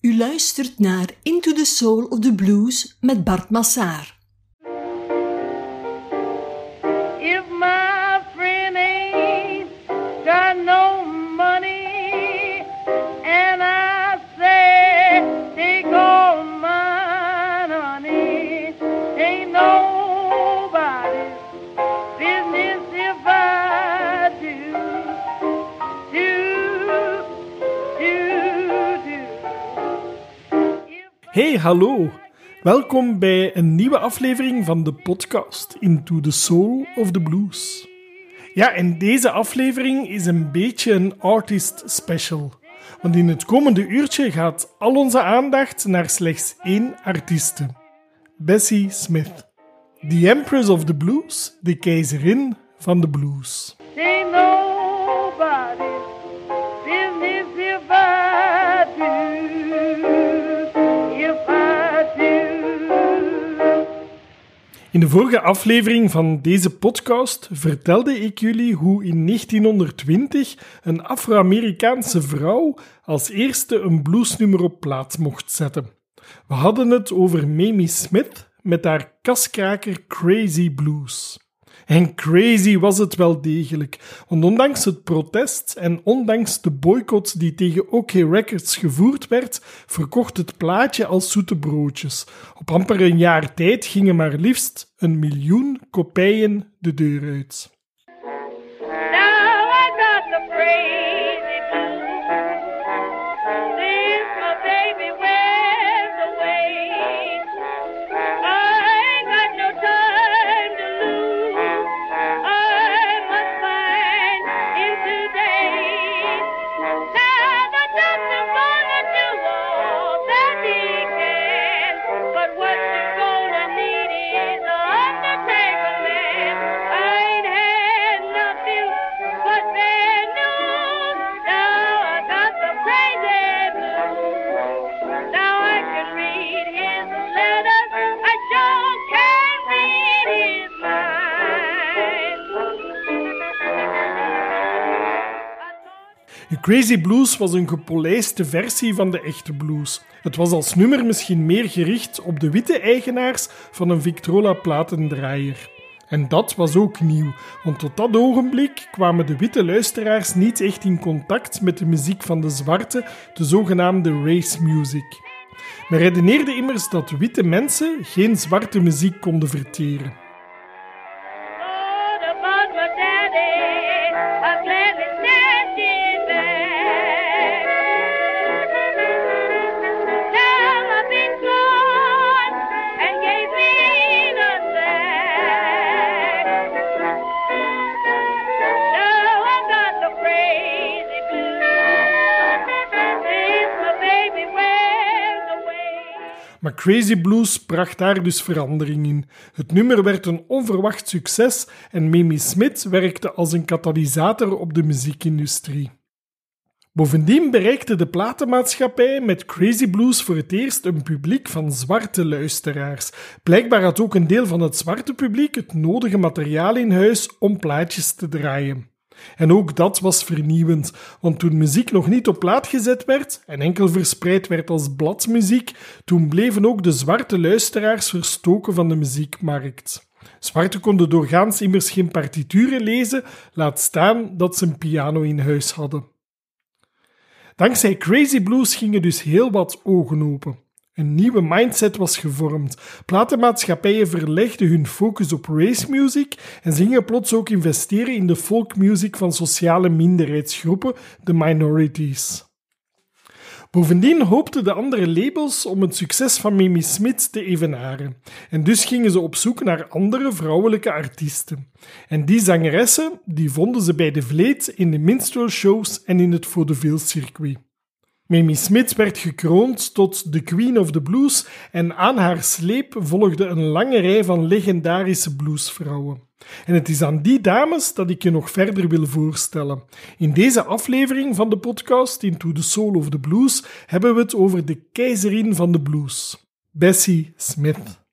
U luistert naar Into the Soul of the Blues met Bart Massaar. Hey, hallo. Welkom bij een nieuwe aflevering van de podcast Into the Soul of the Blues. Ja, en deze aflevering is een beetje een artist special. Want in het komende uurtje gaat al onze aandacht naar slechts één artieste. Bessie Smith. The Empress of the Blues, de keizerin van de blues. In de vorige aflevering van deze podcast vertelde ik jullie hoe in 1920 een Afro-Amerikaanse vrouw als eerste een bluesnummer op plaats mocht zetten. We hadden het over Mamie Smith met haar kaskraker Crazy Blues. En crazy was het wel degelijk, want ondanks het protest en ondanks de boycott die tegen OK Records gevoerd werd, verkocht het plaatje als zoete broodjes. Op amper een jaar tijd gingen maar liefst een miljoen kopieën de deur uit. Crazy Blues was een gepolijste versie van de echte blues. Het was als nummer misschien meer gericht op de witte eigenaars van een Victrola platendraaier. En dat was ook nieuw, want tot dat ogenblik kwamen de witte luisteraars niet echt in contact met de muziek van de zwarte, de zogenaamde race music. Men redeneerde immers dat witte mensen geen zwarte muziek konden verteren. Crazy Blues bracht daar dus verandering in. Het nummer werd een onverwacht succes en Mamie Smith werkte als een katalysator op de muziekindustrie. Bovendien bereikte de platenmaatschappij met Crazy Blues voor het eerst een publiek van zwarte luisteraars. Blijkbaar had ook een deel van het zwarte publiek het nodige materiaal in huis om plaatjes te draaien. En ook dat was vernieuwend, want toen muziek nog niet op plaat gezet werd en enkel verspreid werd als bladmuziek, toen bleven ook de zwarte luisteraars verstoken van de muziekmarkt. Zwarten konden doorgaans immers geen partituren lezen, laat staan dat ze een piano in huis hadden. Dankzij Crazy Blues gingen dus heel wat ogen open. Een nieuwe mindset was gevormd. Platenmaatschappijen verlegden hun focus op race music en gingen plots ook investeren in de folkmuziek van sociale minderheidsgroepen, de minorities. Bovendien hoopten de andere labels om het succes van Mamie Smith te evenaren. En dus gingen ze op zoek naar andere vrouwelijke artiesten. En die zangeressen die vonden ze bij de Vleet in de minstrel shows en in het vaudeville-circuit. Mamie Smith werd gekroond tot de Queen of the Blues en aan haar sleep volgde een lange rij van legendarische bluesvrouwen. En het is aan die dames dat ik je nog verder wil voorstellen. In deze aflevering van de podcast Into the Soul of the Blues hebben we het over de keizerin van de blues, Bessie Smith.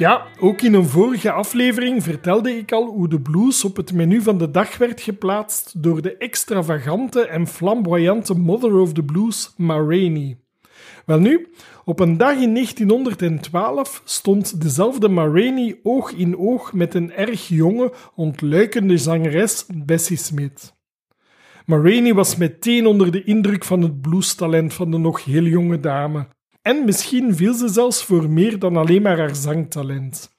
Ja, ook in een vorige aflevering vertelde ik al hoe de blues op het menu van de dag werd geplaatst door de extravagante en flamboyante mother of the blues, Ma Rainey. Welnu, op een dag in 1912 stond dezelfde Ma oog in oog met een erg jonge, ontluikende zangeres Bessie Smith. Ma was meteen onder de indruk van het bluestalent van de nog heel jonge dame. En misschien viel ze zelfs voor meer dan alleen maar haar zangtalent.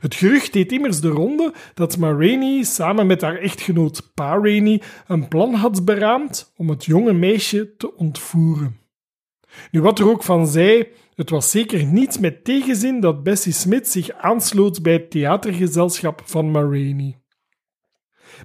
Het gerucht deed immers de ronde dat Ma samen met haar echtgenoot Pa Rainey een plan had beraamd om het jonge meisje te ontvoeren. Nu, wat er ook van zij, het was zeker niet met tegenzin dat Bessie Smith zich aansloot bij het theatergezelschap van Ma.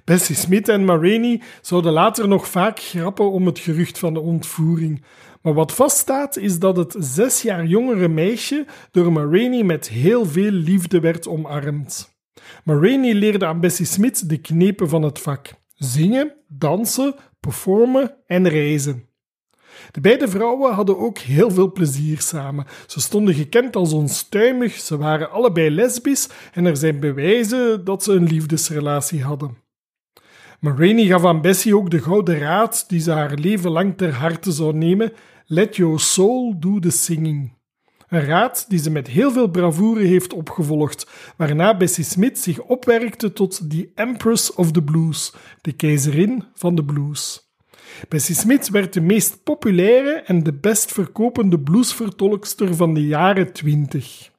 Bessie Smith en Ma zouden later nog vaak grappen om het gerucht van de ontvoering. Maar wat vaststaat is dat het zes jaar jongere meisje door Ma Rainey met heel veel liefde werd omarmd. Ma Rainey leerde aan Bessie Smith de knepen van het vak: zingen, dansen, performen en reizen. De beide vrouwen hadden ook heel veel plezier samen. Ze stonden gekend als onstuimig, ze waren allebei lesbisch en er zijn bewijzen dat ze een liefdesrelatie hadden. Maar Rainey gaf aan Bessie ook de gouden raad die ze haar leven lang ter harte zou nemen: Let Your Soul Do The Singing. Een raad die ze met heel veel bravoure heeft opgevolgd, waarna Bessie Smith zich opwerkte tot The Empress of the Blues, de keizerin van de blues. Bessie Smith werd de meest populaire en de best verkopende bluesvertolkster van de jaren 20.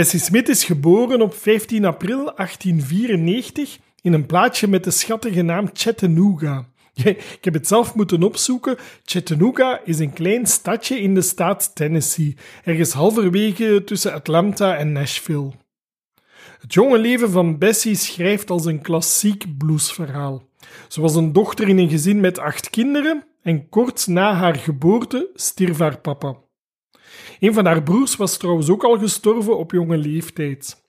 Bessie Smith is geboren op 15 april 1894 in een plaatsje met de schattige naam Chattanooga. Ik heb het zelf moeten opzoeken. Chattanooga is een klein stadje in de staat Tennessee, ergens halverwege tussen Atlanta en Nashville. Het jonge leven van Bessie schrijft als een klassiek bluesverhaal. Ze was een dochter in een gezin met acht kinderen en kort na haar geboorte stierf haar papa. Een van haar broers was trouwens ook al gestorven op jonge leeftijd.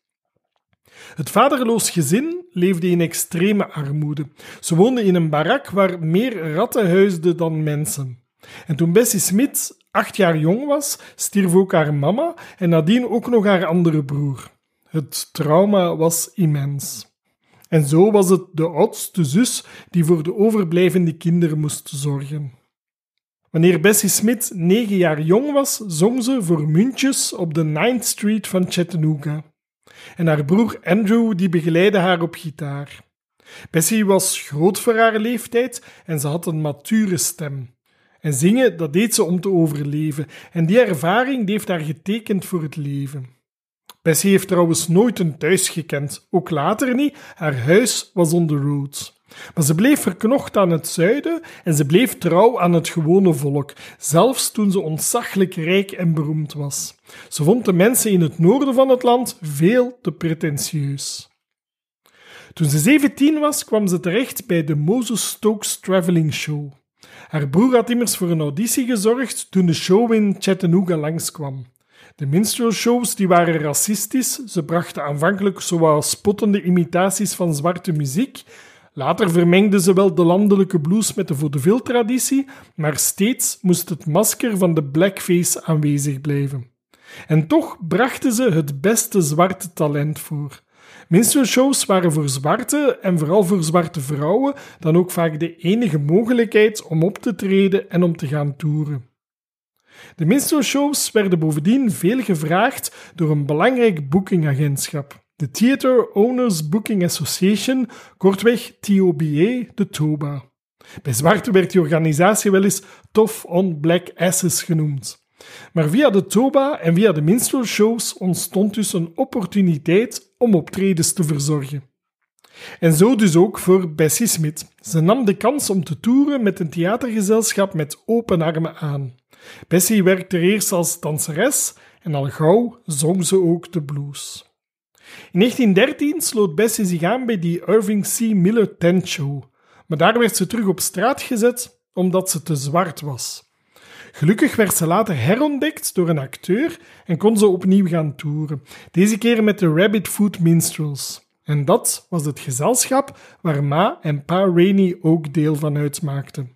Het vaderloos gezin leefde in extreme armoede. Ze woonden in een barak waar meer ratten huisden dan mensen. En toen Bessie Smith acht jaar jong was, stierf ook haar mama en nadien ook nog haar andere broer. Het trauma was immens. En zo was het de oudste zus die voor de overblijvende kinderen moest zorgen. Wanneer Bessie Smith negen jaar jong was, zong ze voor muntjes op de 9th Street van Chattanooga. En haar broer Andrew die begeleidde haar op gitaar. Bessie was groot voor haar leeftijd en ze had een mature stem. En zingen, dat deed ze om te overleven. En die ervaring die heeft haar getekend voor het leven. Bessie heeft trouwens nooit een thuis gekend, ook later niet. Haar huis was on the road. Maar ze bleef verknocht aan het zuiden en ze bleef trouw aan het gewone volk, zelfs toen ze ontzaglijk rijk en beroemd was. Ze vond de mensen in het noorden van het land veel te pretentieus. Toen ze 17 was, kwam ze terecht bij de Moses Stokes Traveling Show. Haar broer had immers voor een auditie gezorgd toen de show in Chattanooga langskwam. De minstrel shows die waren racistisch, ze brachten aanvankelijk zowel spottende imitaties van zwarte muziek, later vermengden ze wel de landelijke blues met de vaudeville-traditie, maar steeds moest het masker van de blackface aanwezig blijven. En toch brachten ze het beste zwarte talent voor. Minstrelshows waren voor zwarte en vooral voor zwarte vrouwen dan ook vaak de enige mogelijkheid om op te treden en om te gaan toeren. De minstrelshows werden bovendien veel gevraagd door een belangrijk boekingagentschap, de Theater Owners Booking Association, kortweg TOBA, de TOBA. Bij zwarte werd die organisatie wel eens Tough on Black Asses genoemd. Maar via de Toba en via de minstrel shows ontstond dus een opportuniteit om optredens te verzorgen. En zo dus ook voor Bessie Smith. Ze nam de kans om te toeren met een theatergezelschap met open armen aan. Bessie werkte eerst als danseres en al gauw zong ze ook de blues. In 1913 sloot Bessie zich aan bij die Irving C. Miller Tent Show, maar daar werd ze terug op straat gezet omdat ze te zwart was. Gelukkig werd ze later herontdekt door een acteur en kon ze opnieuw gaan toeren, deze keer met de Rabbit Foot Minstrels. En dat was het gezelschap waar Ma en Pa Rainey ook deel van uitmaakten.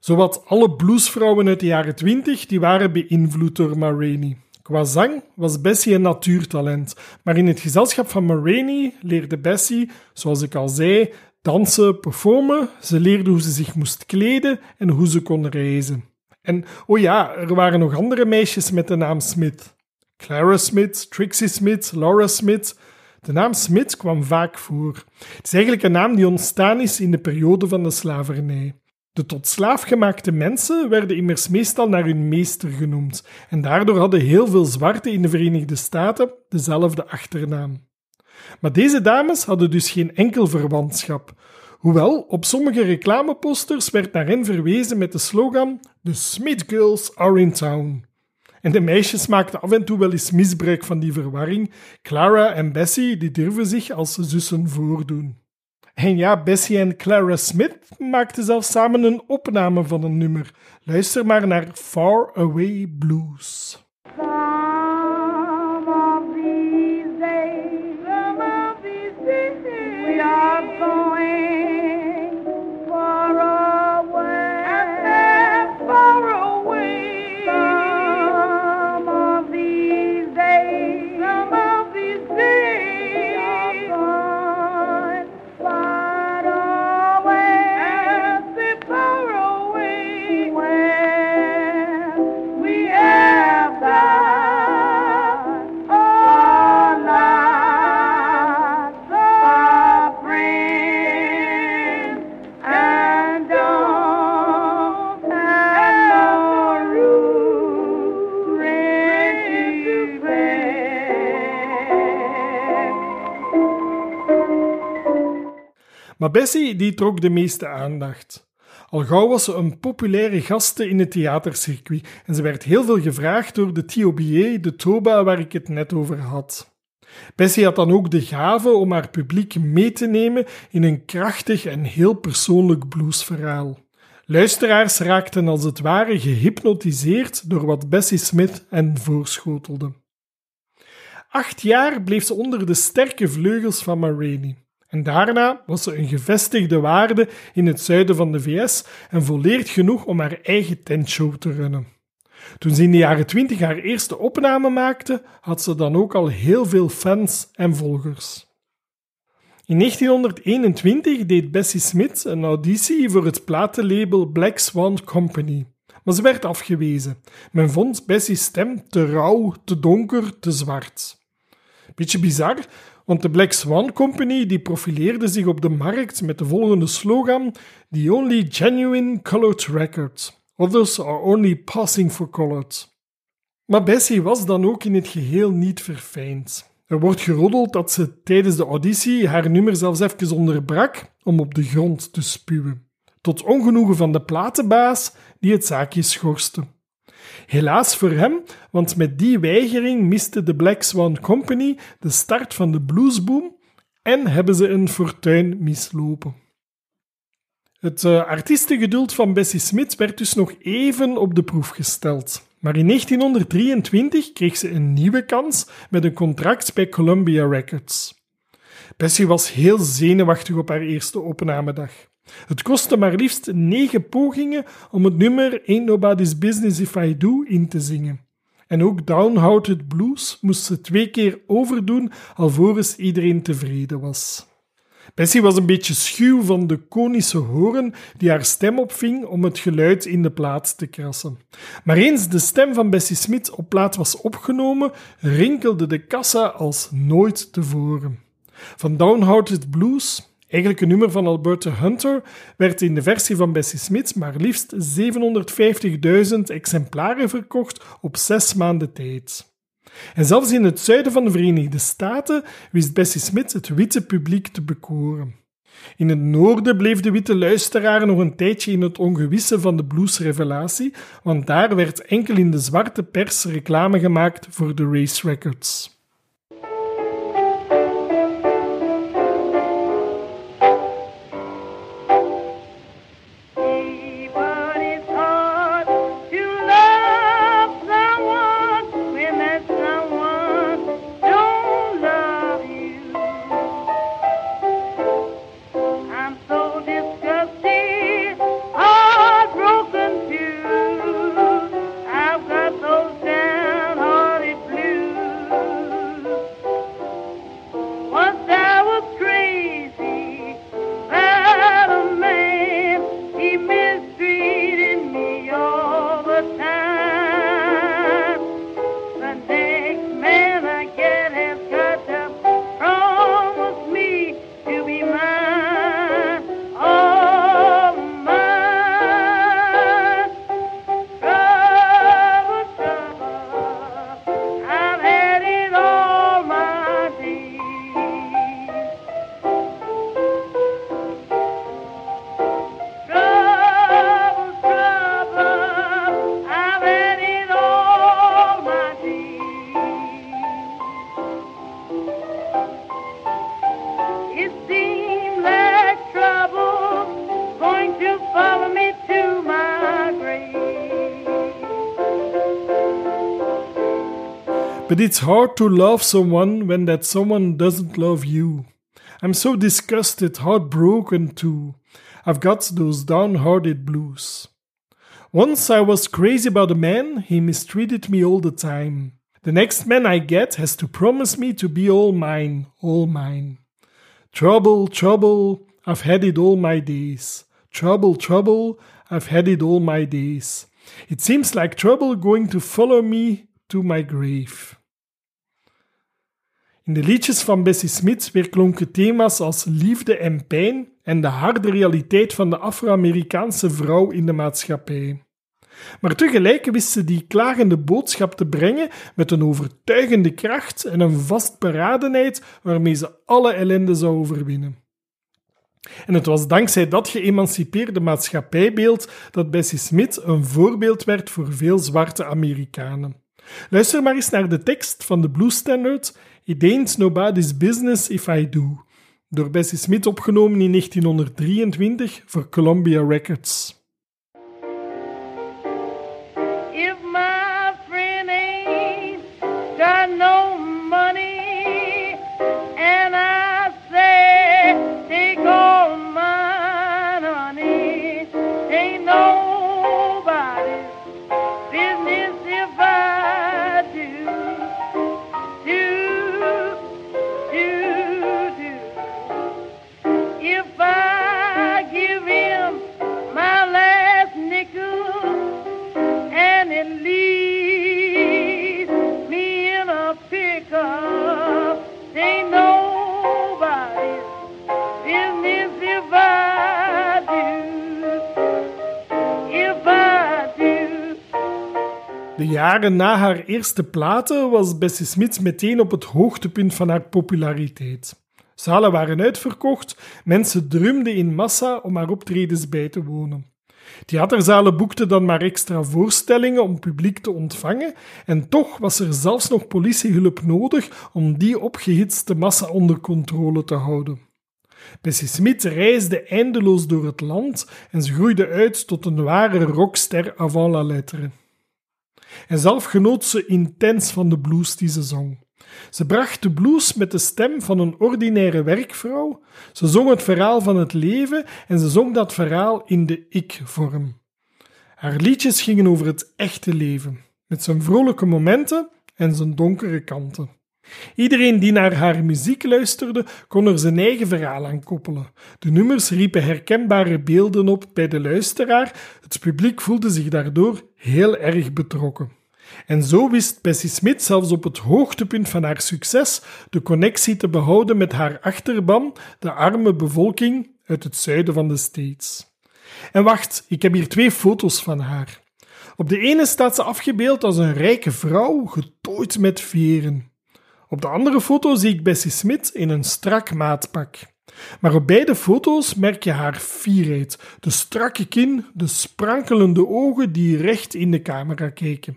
Zowat alle bluesvrouwen uit de jaren 20 die waren beïnvloed door Ma Rainey. Qua zang was Bessie een natuurtalent, maar in het gezelschap van Ma Rainey leerde Bessie, zoals ik al zei, dansen, performen. Ze leerde hoe ze zich moest kleden en hoe ze kon reizen. En oh ja, er waren nog andere meisjes met de naam Smith. Clara Smith, Trixie Smith, Laura Smith. De naam Smith kwam vaak voor. Het is eigenlijk een naam die ontstaan is in de periode van de slavernij. De tot slaaf gemaakte mensen werden immers meestal naar hun meester genoemd, en daardoor hadden heel veel zwarten in de Verenigde Staten dezelfde achternaam. Maar deze dames hadden dus geen enkel verwantschap, hoewel op sommige reclameposters werd naar hen verwezen met de slogan The Smith Girls are in town. En de meisjes maakten af en toe wel eens misbruik van die verwarring. Clara en Bessie die durven zich als zussen voordoen. En ja, Bessie en Clara Smith maakten zelfs samen een opname van een nummer. Luister maar naar Far Away Blues. Maar Bessie die trok de meeste aandacht. Al gauw was ze een populaire gaste in het theatercircuit en ze werd heel veel gevraagd door de TOBA, de Toba waar ik het net over had. Bessie had dan ook de gave om haar publiek mee te nemen in een krachtig en heel persoonlijk bluesverhaal. Luisteraars raakten als het ware gehypnotiseerd door wat Bessie Smith hen voorschotelde. Acht jaar bleef ze onder de sterke vleugels van Ma Rainey. En daarna was ze een gevestigde waarde in het zuiden van de VS en volleerd genoeg om haar eigen tentshow te runnen. Toen ze in de jaren 20 haar eerste opname maakte, had ze dan ook al heel veel fans en volgers. In 1921 deed Bessie Smith een auditie voor het platenlabel Black Swan Company, maar ze werd afgewezen. Men vond Bessie's stem te rauw, te donker, te zwart. Beetje bizar, want de Black Swan Company die profileerde zich op de markt met de volgende slogan: The only genuine colored record. Others are only passing for colored. Maar Bessie was dan ook in het geheel niet verfijnd. Er wordt geroddeld dat ze tijdens de auditie haar nummer zelfs even onderbrak om op de grond te spuwen. Tot ongenoegen van de platenbaas die het zaakje schorste. Helaas voor hem, want met die weigering miste de Black Swan Company de start van de bluesboom en hebben ze een fortuin mislopen. Het uh, artiestengeduld van Bessie Smith werd dus nog even op de proef gesteld. Maar in 1923 kreeg ze een nieuwe kans met een contract bij Columbia Records. Bessie was heel zenuwachtig op haar eerste opnamedag. Het kostte maar liefst negen pogingen om het nummer Ain't Nobody's Business If I Do in te zingen. En ook Downhearted Blues moest ze twee keer overdoen alvorens iedereen tevreden was. Bessie was een beetje schuw van de konische horen die haar stem opving om het geluid in de plaat te krassen. Maar eens de stem van Bessie Smith op plaat was opgenomen, rinkelde de kassa als nooit tevoren. Van Downhearted Blues Eigenlijk een nummer van Alberta Hunter werd in de versie van Bessie Smith maar liefst 750.000 exemplaren verkocht op zes maanden tijd. En zelfs in het zuiden van de Verenigde Staten wist Bessie Smith het witte publiek te bekoren. In het noorden bleef de witte luisteraar nog een tijdje in het ongewisse van de bluesrevelatie, want daar werd enkel in de zwarte pers reclame gemaakt voor de race records. But it's hard to love someone when that someone doesn't love you. I'm so disgusted, heartbroken too. I've got those downhearted blues. Once I was crazy about a man, he mistreated me all the time. The next man I get has to promise me to be all mine, all mine. Trouble, trouble, I've had it all my days. Trouble, trouble, I've had it all my days. It seems like trouble going to follow me to my grave. In de liedjes van Bessie Smith weerklonken thema's als liefde en pijn en de harde realiteit van de Afro-Amerikaanse vrouw in de maatschappij. Maar tegelijk wist ze die klagende boodschap te brengen met een overtuigende kracht en een vastberadenheid waarmee ze alle ellende zou overwinnen. En het was dankzij dat geëmancipeerde maatschappijbeeld dat Bessie Smith een voorbeeld werd voor veel zwarte Amerikanen. Luister maar eens naar de tekst van de Blues Standard It Ain't Nobody's Business If I Do, door Bessie Smith opgenomen in 1923 voor Columbia Records. Jaren na haar eerste platen was Bessie Smith meteen op het hoogtepunt van haar populariteit. Zalen waren uitverkocht, mensen drumden in massa om haar optredens bij te wonen. Theaterzalen boekten dan maar extra voorstellingen om publiek te ontvangen, en toch was er zelfs nog politiehulp nodig om die opgehitste massa onder controle te houden. Bessie Smith reisde eindeloos door het land en ze groeide uit tot een ware rockster avant la lettre. En zelf genoot ze intens van de blues die ze zong. Ze bracht de blues met de stem van een ordinaire werkvrouw. Ze zong het verhaal van het leven en ze zong dat verhaal in de ik-vorm. Haar liedjes gingen over het echte leven, met zijn vrolijke momenten en zijn donkere kanten. Iedereen die naar haar muziek luisterde, kon er zijn eigen verhaal aan koppelen. De nummers riepen herkenbare beelden op bij de luisteraar. Het publiek voelde zich daardoor heel erg betrokken. En zo wist Bessie Smith zelfs op het hoogtepunt van haar succes de connectie te behouden met haar achterban, de arme bevolking uit het zuiden van de States. En wacht, ik heb hier twee foto's van haar. Op de ene staat ze afgebeeld als een rijke vrouw, getooid met veren. Op de andere foto zie ik Bessie Smith in een strak maatpak. Maar op beide foto's merk je haar fierheid, de strakke kin, de sprankelende ogen die recht in de camera kijken.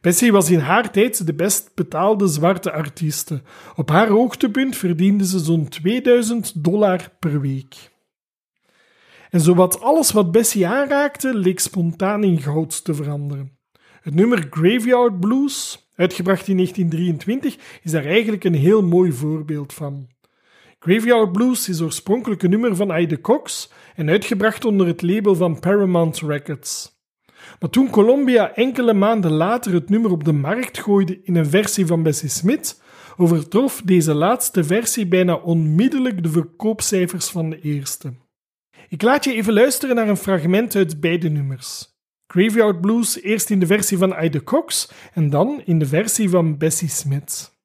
Bessie was in haar tijd de best betaalde zwarte artieste. Op haar hoogtepunt verdiende ze zo'n 2000 dollar per week. En zowat alles wat Bessie aanraakte leek spontaan in goud te veranderen. Het nummer Graveyard Blues, uitgebracht in 1923, is daar eigenlijk een heel mooi voorbeeld van. Graveyard Blues is oorspronkelijk een nummer van Ida Cox en uitgebracht onder het label van Paramount Records. Maar toen Columbia enkele maanden later het nummer op de markt gooide in een versie van Bessie Smith, overtrof deze laatste versie bijna onmiddellijk de verkoopcijfers van de eerste. Ik laat je even luisteren naar een fragment uit beide nummers. Graveyard Blues eerst in de versie van Ida Cox en dan in de versie van Bessie Smith.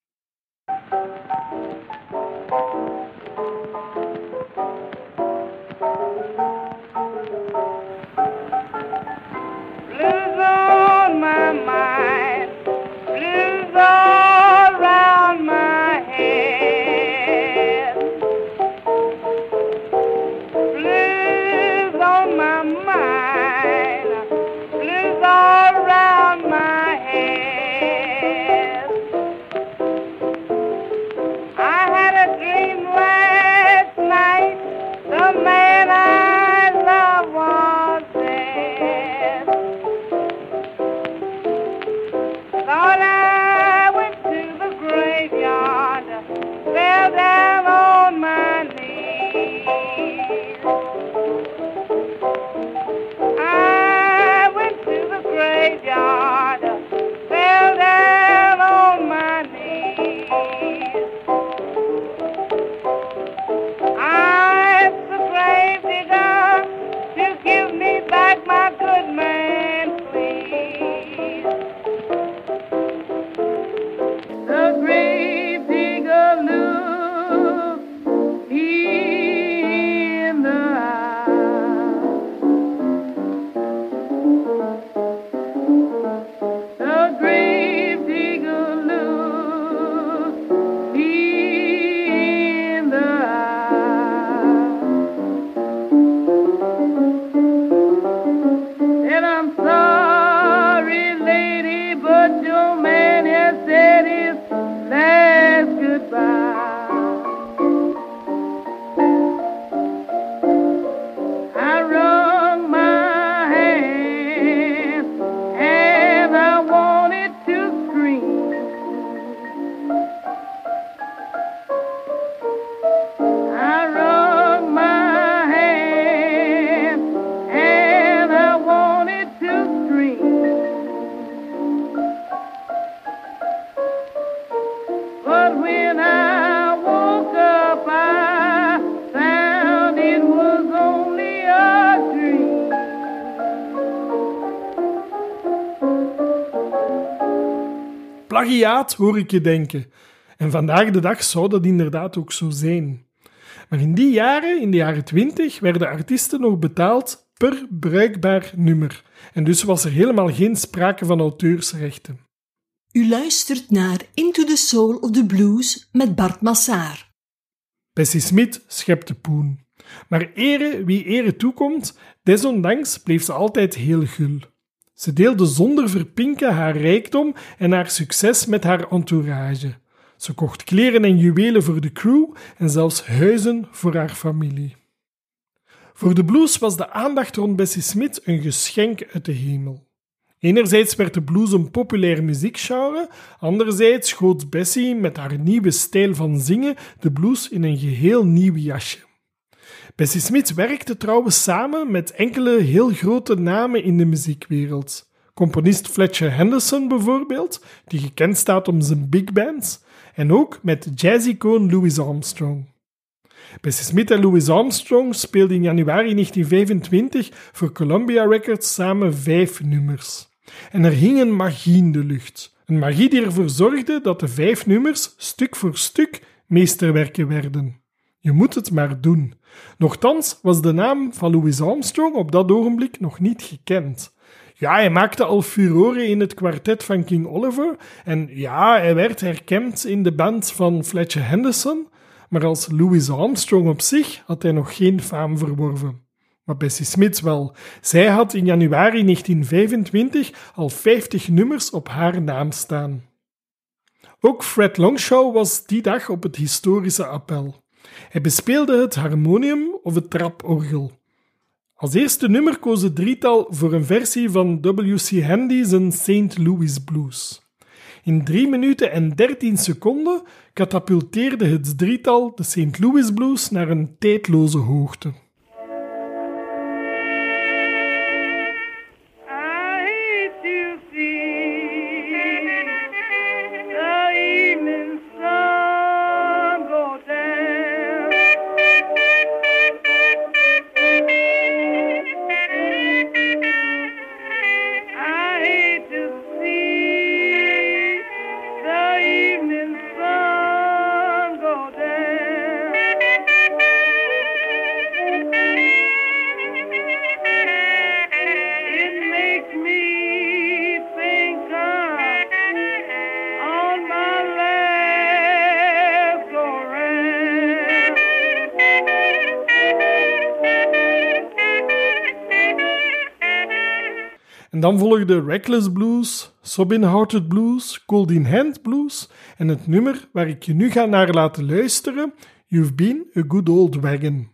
Hoor ik je denken. En vandaag de dag zou dat inderdaad ook zo zijn. Maar in die jaren, in de jaren 20, werden artiesten nog betaald per bruikbaar nummer. En dus was er helemaal geen sprake van auteursrechten. U luistert naar Into the Soul of the Blues met Bart Massaar. Bessie Smith schepte poen. Maar ere wie ere toekomt, desondanks bleef ze altijd heel gul. Ze deelde zonder verpinken haar rijkdom en haar succes met haar entourage. Ze kocht kleren en juwelen voor de crew en zelfs huizen voor haar familie. Voor de blues was de aandacht rond Bessie Smith een geschenk uit de hemel. Enerzijds werd de blues een populair muziekgenre, anderzijds schoot Bessie met haar nieuwe stijl van zingen de blues in een geheel nieuw jasje. Bessie Smith werkte trouwens samen met enkele heel grote namen in de muziekwereld. Componist Fletcher Henderson bijvoorbeeld, die gekend staat om zijn big bands, en ook met jazzicoon Louis Armstrong. Bessie Smith en Louis Armstrong speelden in januari 1925 voor Columbia Records samen vijf nummers. En er hing een magie in de lucht. Een magie die ervoor zorgde dat de vijf nummers stuk voor stuk meesterwerken werden. Je moet het maar doen. Nochtans was de naam van Louis Armstrong op dat ogenblik nog niet gekend. Ja, hij maakte al furore in het kwartet van King Oliver en ja, hij werd herkend in de band van Fletcher Henderson, maar als Louis Armstrong op zich had hij nog geen faam verworven. Maar Bessie Smith wel. Zij had in januari 1925 al 50 nummers op haar naam staan. Ook Fred Longshaw was die dag op het historische appel. Hij bespeelde het harmonium of het traporgel. Als eerste nummer koos het drietal voor een versie van W.C. Handy's St. Louis Blues. In 3 minuten en 13 seconden katapulteerde het drietal de St. Louis Blues naar een tijdloze hoogte. Dan volgde Reckless Blues, Sobbin Hearted Blues, Cold in Hand Blues en het nummer waar ik je nu ga naar laten luisteren, You've Been a Good Old Wagon.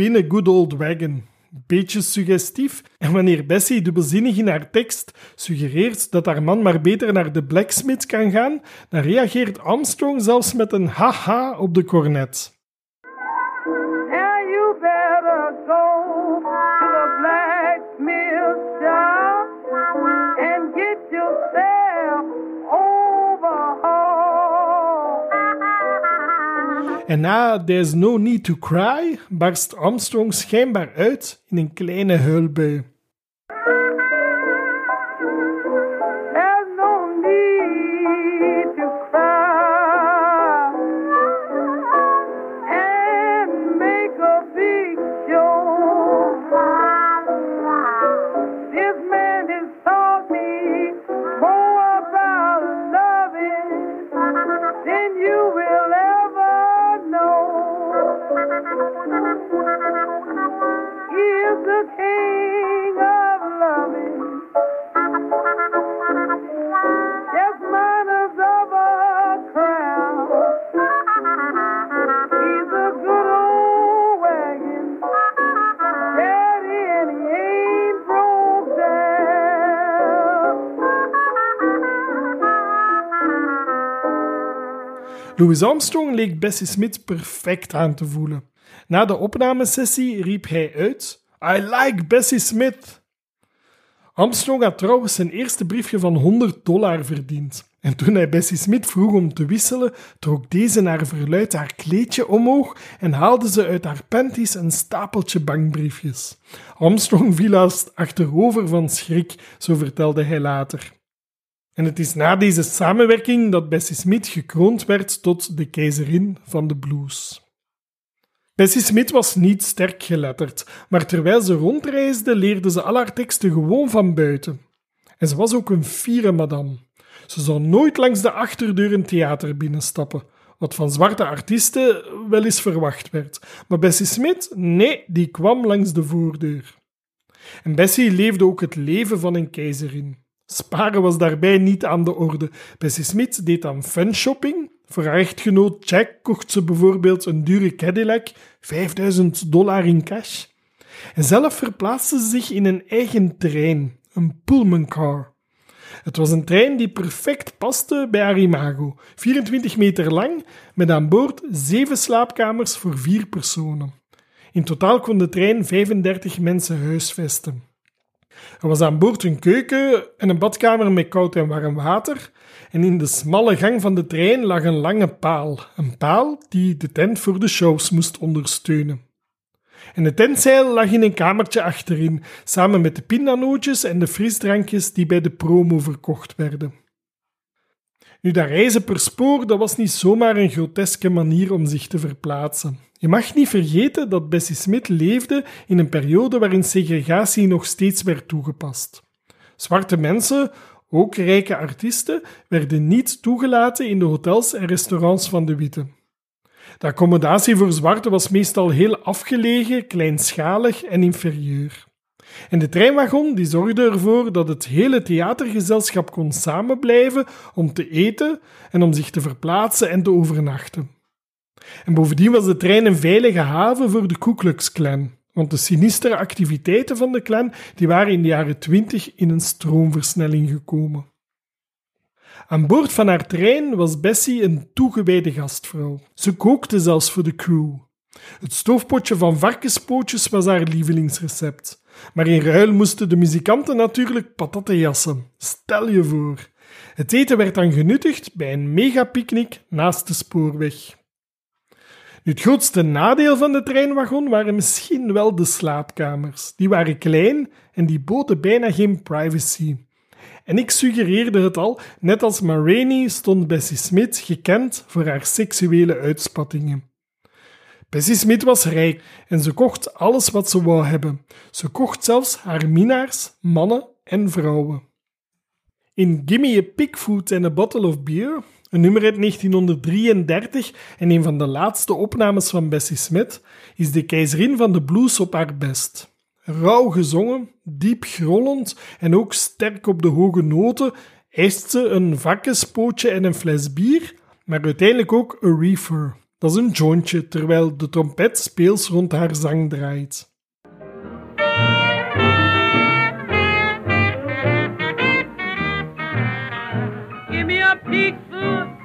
A Good Old Wagon. Beetje suggestief, en wanneer Bessie dubbelzinnig in haar tekst suggereert dat haar man maar beter naar de blacksmith kan gaan, dan reageert Armstrong zelfs met een haha op de cornet. En na There's No Need to Cry barst Armstrong schijnbaar uit in een kleine huilbui. Louis Armstrong leek Bessie Smith perfect aan te voelen. Na de opnamesessie riep hij uit: I like Bessie Smith. Armstrong had trouwens zijn eerste briefje van 100 dollar verdiend. En toen hij Bessie Smith vroeg om te wisselen, trok deze naar verluid haar kleedje omhoog en haalde ze uit haar panties een stapeltje bankbriefjes. Armstrong viel haast achterover van schrik, zo vertelde hij later. En het is na deze samenwerking dat Bessie Smith gekroond werd tot de keizerin van de blues. Bessie Smith was niet sterk geletterd, maar terwijl ze rondreisde leerde ze al haar teksten gewoon van buiten. En ze was ook een fiere madame. Ze zou nooit langs de achterdeur een theater binnenstappen, wat van zwarte artiesten wel eens verwacht werd. Maar Bessie Smith, nee, die kwam langs de voordeur. En Bessie leefde ook het leven van een keizerin. Sparen was daarbij niet aan de orde. Bessie Smith deed aan fanshopping. Voor haar echtgenoot Jack kocht ze bijvoorbeeld een dure Cadillac, 5000 dollar in cash. En zelf verplaatste ze zich in een eigen trein, een Pullman car. Het was een trein die perfect paste bij haar imago. 24 meter lang, met aan boord zeven slaapkamers voor vier personen. In totaal kon de trein 35 mensen huisvesten. Er was aan boord een keuken en een badkamer met koud en warm water. En in de smalle gang van de trein lag een lange paal. Een paal die de tent voor de shows moest ondersteunen. En de tentzeil lag in een kamertje achterin, samen met de pindanootjes en de frisdrankjes die bij de promo verkocht werden. Nu, dat reizen per spoor, dat was niet zomaar een groteske manier om zich te verplaatsen. Je mag niet vergeten dat Bessie Smith leefde in een periode waarin segregatie nog steeds werd toegepast. Zwarte mensen, ook rijke artiesten, werden niet toegelaten in de hotels en restaurants van de witte. De accommodatie voor zwarten was meestal heel afgelegen, kleinschalig en inferieur. En de treinwagon die zorgde ervoor dat het hele theatergezelschap kon samenblijven om te eten en om zich te verplaatsen en te overnachten. En bovendien was de trein een veilige haven voor de Ku Klux Klan, want de sinistere activiteiten van de clan die waren in de jaren twintig in een stroomversnelling gekomen. Aan boord van haar trein was Bessie een toegewijde gastvrouw. Ze kookte zelfs voor de crew. Het stoofpotje van varkenspootjes was haar lievelingsrecept. Maar in ruil moesten de muzikanten natuurlijk patatten jassen. Stel je voor. Het eten werd dan genuttigd bij een megapicknick naast de spoorweg. Het grootste nadeel van de treinwagon waren misschien wel de slaapkamers. Die waren klein en die boden bijna geen privacy. En ik suggereerde het al, net als Ma stond Bessie Smith gekend voor haar seksuele uitspattingen. Bessie Smith was rijk en ze kocht alles wat ze wou hebben. Ze kocht zelfs haar minnaars, mannen en vrouwen. In Gimme a Pigfoot and a Bottle of Beer, een nummer uit 1933 en een van de laatste opnames van Bessie Smith, is de keizerin van de blues op haar best. Rauw gezongen, diep grollend en ook sterk op de hoge noten, eist ze een vakkespootje en een fles bier, maar uiteindelijk ook een reefer. Dat is een jointje, terwijl de trompet speels rond haar zang draait. Give me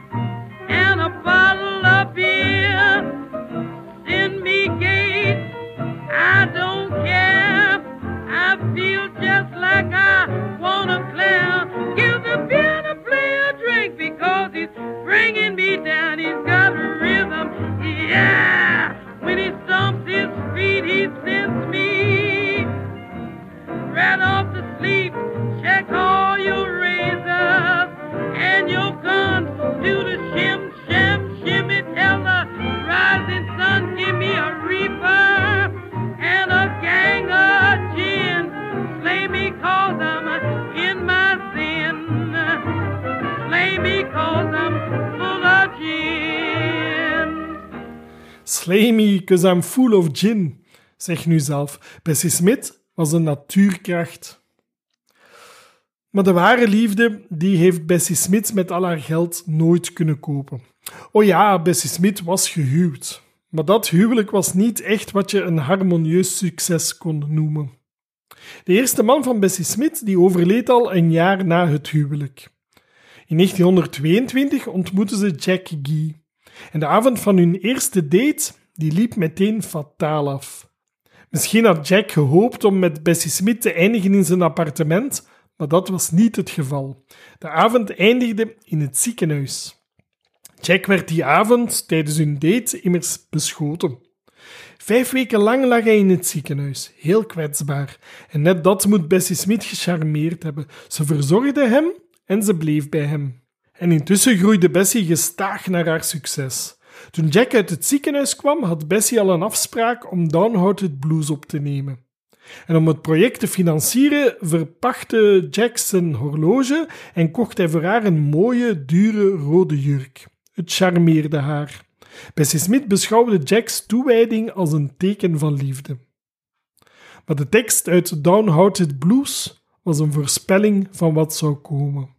I'm full of gin. Zeg nu zelf. Bessie Smith was een natuurkracht. Maar de ware liefde, die heeft Bessie Smith met al haar geld nooit kunnen kopen. Oh ja, Bessie Smith was gehuwd. Maar dat huwelijk was niet echt wat je een harmonieus succes kon noemen. De eerste man van Bessie Smith die overleed al een jaar na het huwelijk. In 1922 ontmoetten ze Jack Gee. En de avond van hun eerste date die liep meteen fataal af. Misschien had Jack gehoopt om met Bessie Smith te eindigen in zijn appartement, maar dat was niet het geval. De avond eindigde in het ziekenhuis. Jack werd die avond tijdens hun date immers beschoten. Vijf weken lang lag hij in het ziekenhuis, heel kwetsbaar. En net dat moet Bessie Smith gecharmeerd hebben. Ze verzorgde hem en ze bleef bij hem. En intussen groeide Bessie gestaag naar haar succes. Toen Jack uit het ziekenhuis kwam, had Bessie al een afspraak om Downhearted Blues op te nemen. En om het project te financieren verpachtte Jack zijn horloge en kocht hij voor haar een mooie, dure rode jurk. Het charmeerde haar. Bessie Smith beschouwde Jacks toewijding als een teken van liefde. Maar de tekst uit Downhearted Blues was een voorspelling van wat zou komen.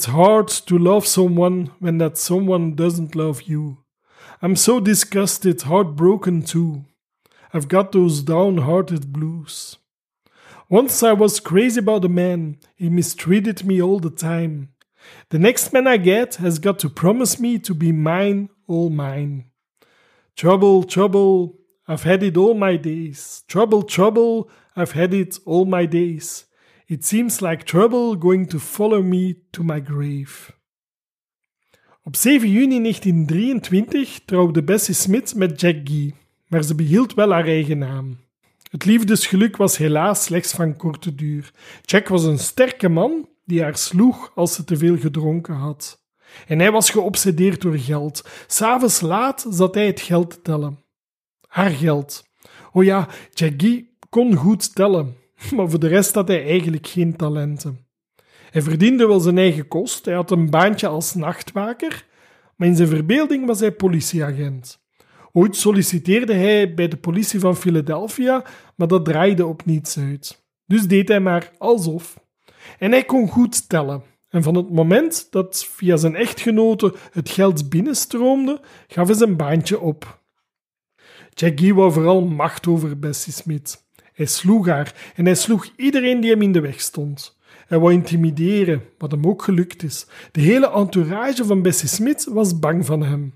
It's hard to love someone when that someone doesn't love you. I'm so disgusted, heartbroken too. I've got those downhearted blues. Once I was crazy about a man, he mistreated me all the time. The next man I get has got to promise me to be mine, all mine. Trouble, trouble, I've had it all my days. Trouble, trouble, I've had it all my days. It seems like trouble going to follow me to my grave. Op 7 juni 1923 trouwde Bessie Smith met Jack Gee, maar ze behield wel haar eigen naam. Het liefdesgeluk was helaas slechts van korte duur. Jack was een sterke man die haar sloeg als ze te veel gedronken had. En hij was geobsedeerd door geld. S'avonds laat zat hij het geld te tellen. Haar geld. Oh ja, Jackie kon goed tellen, maar voor de rest had hij eigenlijk geen talenten. Hij verdiende wel zijn eigen kost, hij had een baantje als nachtwaker, maar in zijn verbeelding was hij politieagent. Ooit solliciteerde hij bij de politie van Philadelphia, maar dat draaide op niets uit. Dus deed hij maar alsof. En hij kon goed tellen. En van het moment dat via zijn echtgenote het geld binnenstroomde, gaf hij zijn baantje op. Jackie wou vooral macht over Bessie Smith. Hij sloeg haar en hij sloeg iedereen die hem in de weg stond. Hij wou intimideren, wat hem ook gelukt is. De hele entourage van Bessie Smith was bang van hem.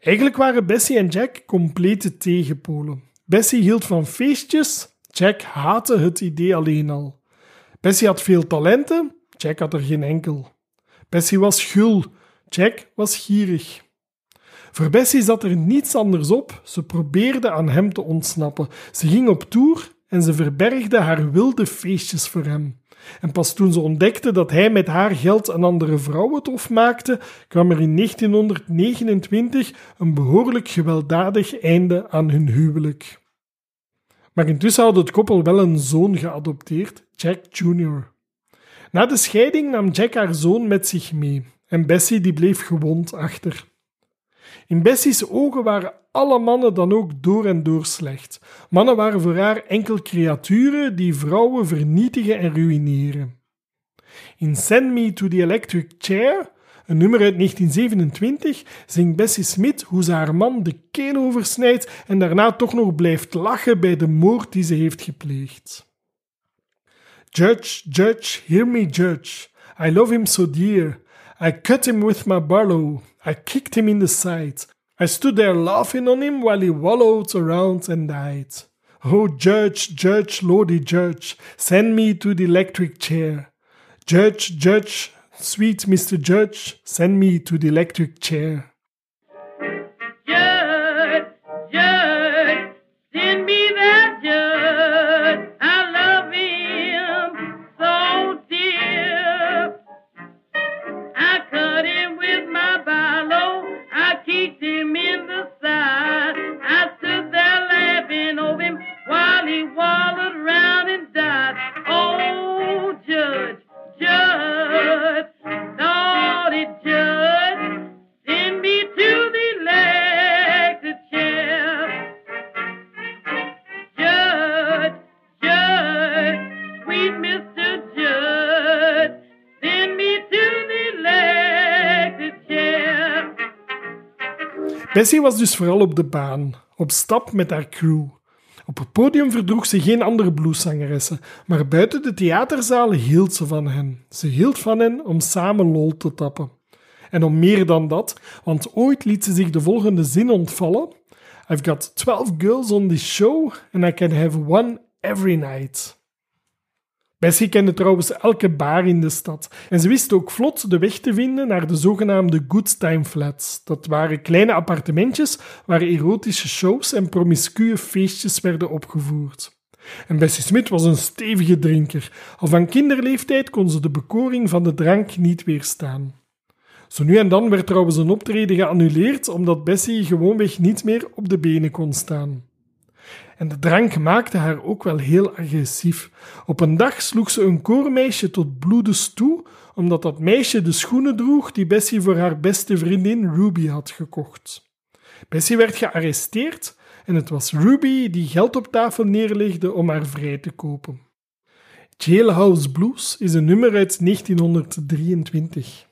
Eigenlijk waren Bessie en Jack complete tegenpolen. Bessie hield van feestjes, Jack haatte het idee alleen al. Bessie had veel talenten, Jack had er geen enkel. Bessie was gul, Jack was gierig. Voor Bessie zat er niets anders op. Ze probeerde aan hem te ontsnappen. Ze ging op tour en ze verbergde haar wilde feestjes voor hem. En pas toen ze ontdekte dat hij met haar geld een andere vrouw het hof maakte, kwam er in 1929 een behoorlijk gewelddadig einde aan hun huwelijk. Maar intussen had het koppel wel een zoon geadopteerd, Jack Jr. Na de scheiding nam Jack haar zoon met zich mee en Bessie die bleef gewond achter. In Bessie's ogen waren alle mannen dan ook door en door slecht. Mannen waren voor haar enkel creaturen die vrouwen vernietigen en ruïneren. In Send Me to the Electric Chair, een nummer uit 1927, zingt Bessie Smith hoe ze haar man de keel oversnijdt en daarna toch nog blijft lachen bij de moord die ze heeft gepleegd. Judge, judge, hear me judge. I love him so dear. I cut him with my barlow. I kicked him in the side. I stood there laughing on him while he wallowed around and died. Oh, judge, judge, lordy judge, send me to the electric chair. Judge, judge, sweet Mr. Judge, send me to the electric chair. Bessie was dus vooral op de baan, op stap met haar crew. Op het podium verdroeg ze geen andere blueszangeressen, maar buiten de theaterzalen hield ze van hen. Ze hield van hen om samen lol te tappen. En om meer dan dat, want ooit liet ze zich de volgende zin ontvallen: I've got 12 girls on this show and I can have one every night. Bessie kende trouwens elke bar in de stad en ze wist ook vlot de weg te vinden naar de zogenaamde Good Time Flats. Dat waren kleine appartementjes waar erotische shows en promiscue feestjes werden opgevoerd. En Bessie Smith was een stevige drinker. Al van kinderleeftijd kon ze de bekoring van de drank niet weerstaan. Zo nu en dan werd trouwens een optreden geannuleerd omdat Bessie gewoonweg niet meer op de benen kon staan. En de drank maakte haar ook wel heel agressief. Op een dag sloeg ze een koormeisje tot bloedens toe, omdat dat meisje de schoenen droeg die Bessie voor haar beste vriendin Ruby had gekocht. Bessie werd gearresteerd en het was Ruby die geld op tafel neerlegde om haar vrij te kopen. Jailhouse Blues is een nummer uit 1923.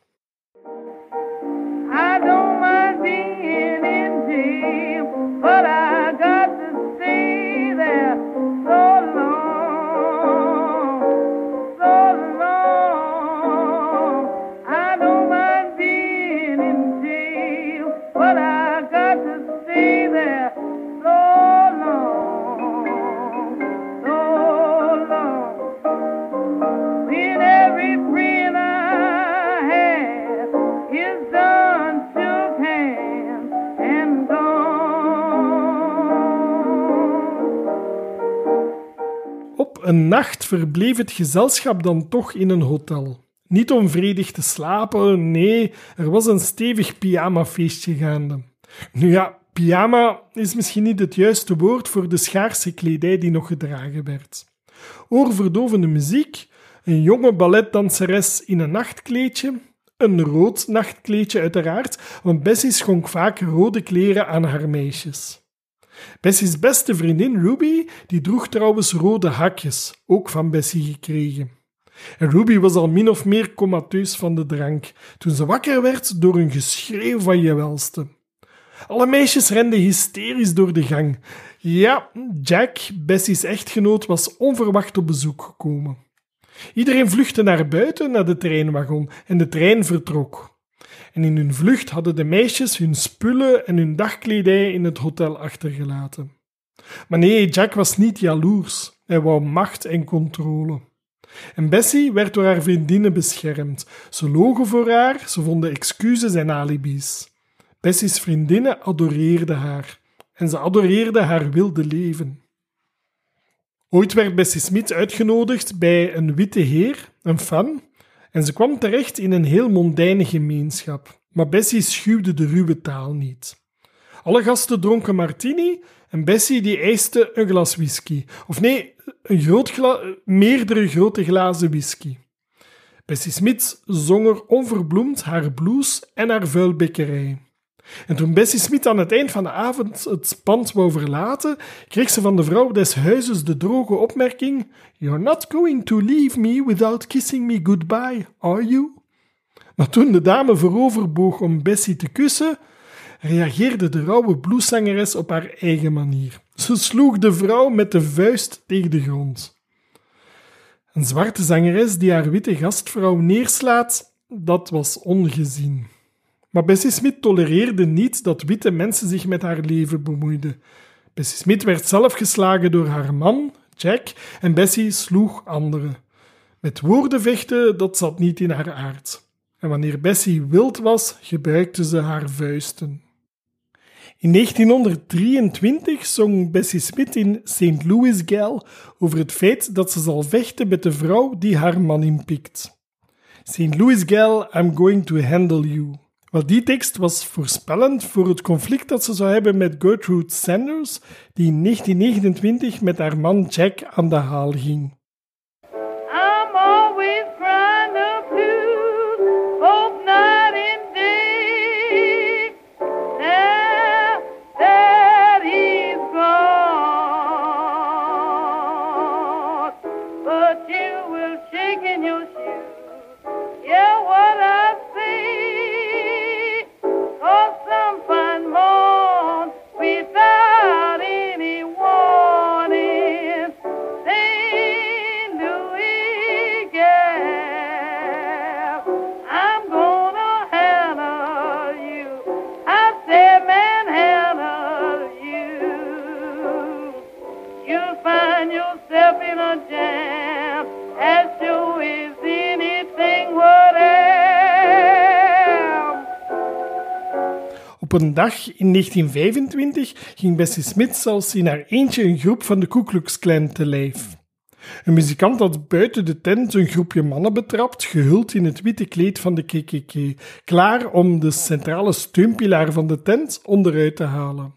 Verbleef het gezelschap dan toch in een hotel. Niet om vredig te slapen, nee, er was een stevig pyjamafeestje gaande. Nu ja, pyjama is misschien niet het juiste woord voor de schaarse kledij die nog gedragen werd. Oorverdovende muziek, een jonge balletdanseres in een nachtkleedje, een rood nachtkleedje uiteraard, want Bessie schonk vaak rode kleren aan haar meisjes. Bessie's beste vriendin Ruby, die droeg trouwens rode hakjes, ook van Bessie gekregen. En Ruby was al min of meer comateus van de drank, toen ze wakker werd door een geschreeuw van je welste. Alle meisjes renden hysterisch door de gang. Ja, Jack, Bessie's echtgenoot, was onverwacht op bezoek gekomen. Iedereen vluchtte naar buiten, naar de treinwagon, en de trein vertrok. En in hun vlucht hadden de meisjes hun spullen en hun dagkledij in het hotel achtergelaten. Maar nee, Jack was niet jaloers. Hij wou macht en controle. En Bessie werd door haar vriendinnen beschermd. Ze logen voor haar, ze vonden excuses en alibis. Bessie's vriendinnen adoreerden haar. En ze adoreerden haar wilde leven. Ooit werd Bessie Smith uitgenodigd bij een witte heer, een fan, en ze kwam terecht in een heel mondaine gemeenschap. Maar Bessie schuwde de ruwe taal niet. Alle gasten dronken martini en Bessie die eiste een glas whisky. Of nee, een groot meerdere grote glazen whisky. Bessie Smith zong er onverbloemd haar blues en haar vuilbekkerij. En toen Bessie Smith aan het eind van de avond het pand wou verlaten, kreeg ze van de vrouw des huizes de droge opmerking: You're not going to leave me without kissing me goodbye, are you? Maar toen de dame vooroverboog om Bessie te kussen, reageerde de rauwe blueszangeres op haar eigen manier. Ze sloeg de vrouw met de vuist tegen de grond. Een zwarte zangeres die haar witte gastvrouw neerslaat, dat was ongezien. Maar Bessie Smith tolereerde niet dat witte mensen zich met haar leven bemoeiden. Bessie Smith werd zelf geslagen door haar man, Jack, en Bessie sloeg anderen. Met woorden vechten, dat zat niet in haar aard. En wanneer Bessie wild was, gebruikte ze haar vuisten. In 1923 zong Bessie Smith in St. Louis Gal over het feit dat ze zal vechten met de vrouw die haar man inpikt. St. Louis Gal, I'm going to handle you. Wel, die tekst was voorspellend voor het conflict dat ze zou hebben met Gertrude Sanders, die in 1929 met haar man Jack aan de haal ging. Op een dag in 1925 ging Bessie Smith zelfs in haar eentje een groep van de Ku Klux Klan te lijf. Een muzikant had buiten de tent een groepje mannen betrapt, gehuld in het witte kleed van de KKK, klaar om de centrale steunpilaar van de tent onderuit te halen.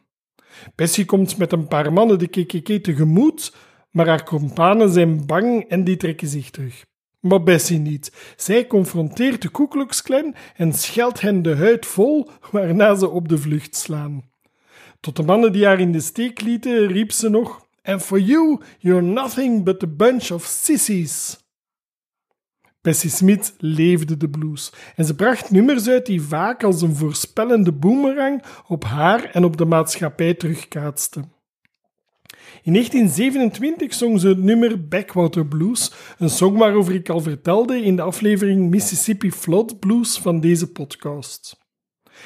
Bessie komt met een paar mannen de KKK tegemoet, maar haar kompanen zijn bang en die trekken zich terug. Maar Bessie niet. Zij confronteert de Ku en scheldt hen de huid vol, waarna ze op de vlucht slaan. Tot de mannen die haar in de steek lieten, riep ze nog: And for you, you're nothing but a bunch of sissies. Bessie Smith leefde de blues en ze bracht nummers uit die vaak als een voorspellende boemerang op haar en op de maatschappij terugkaatsten. In 1927 zong ze het nummer Backwater Blues, een song waarover ik al vertelde in de aflevering Mississippi Flood Blues van deze podcast.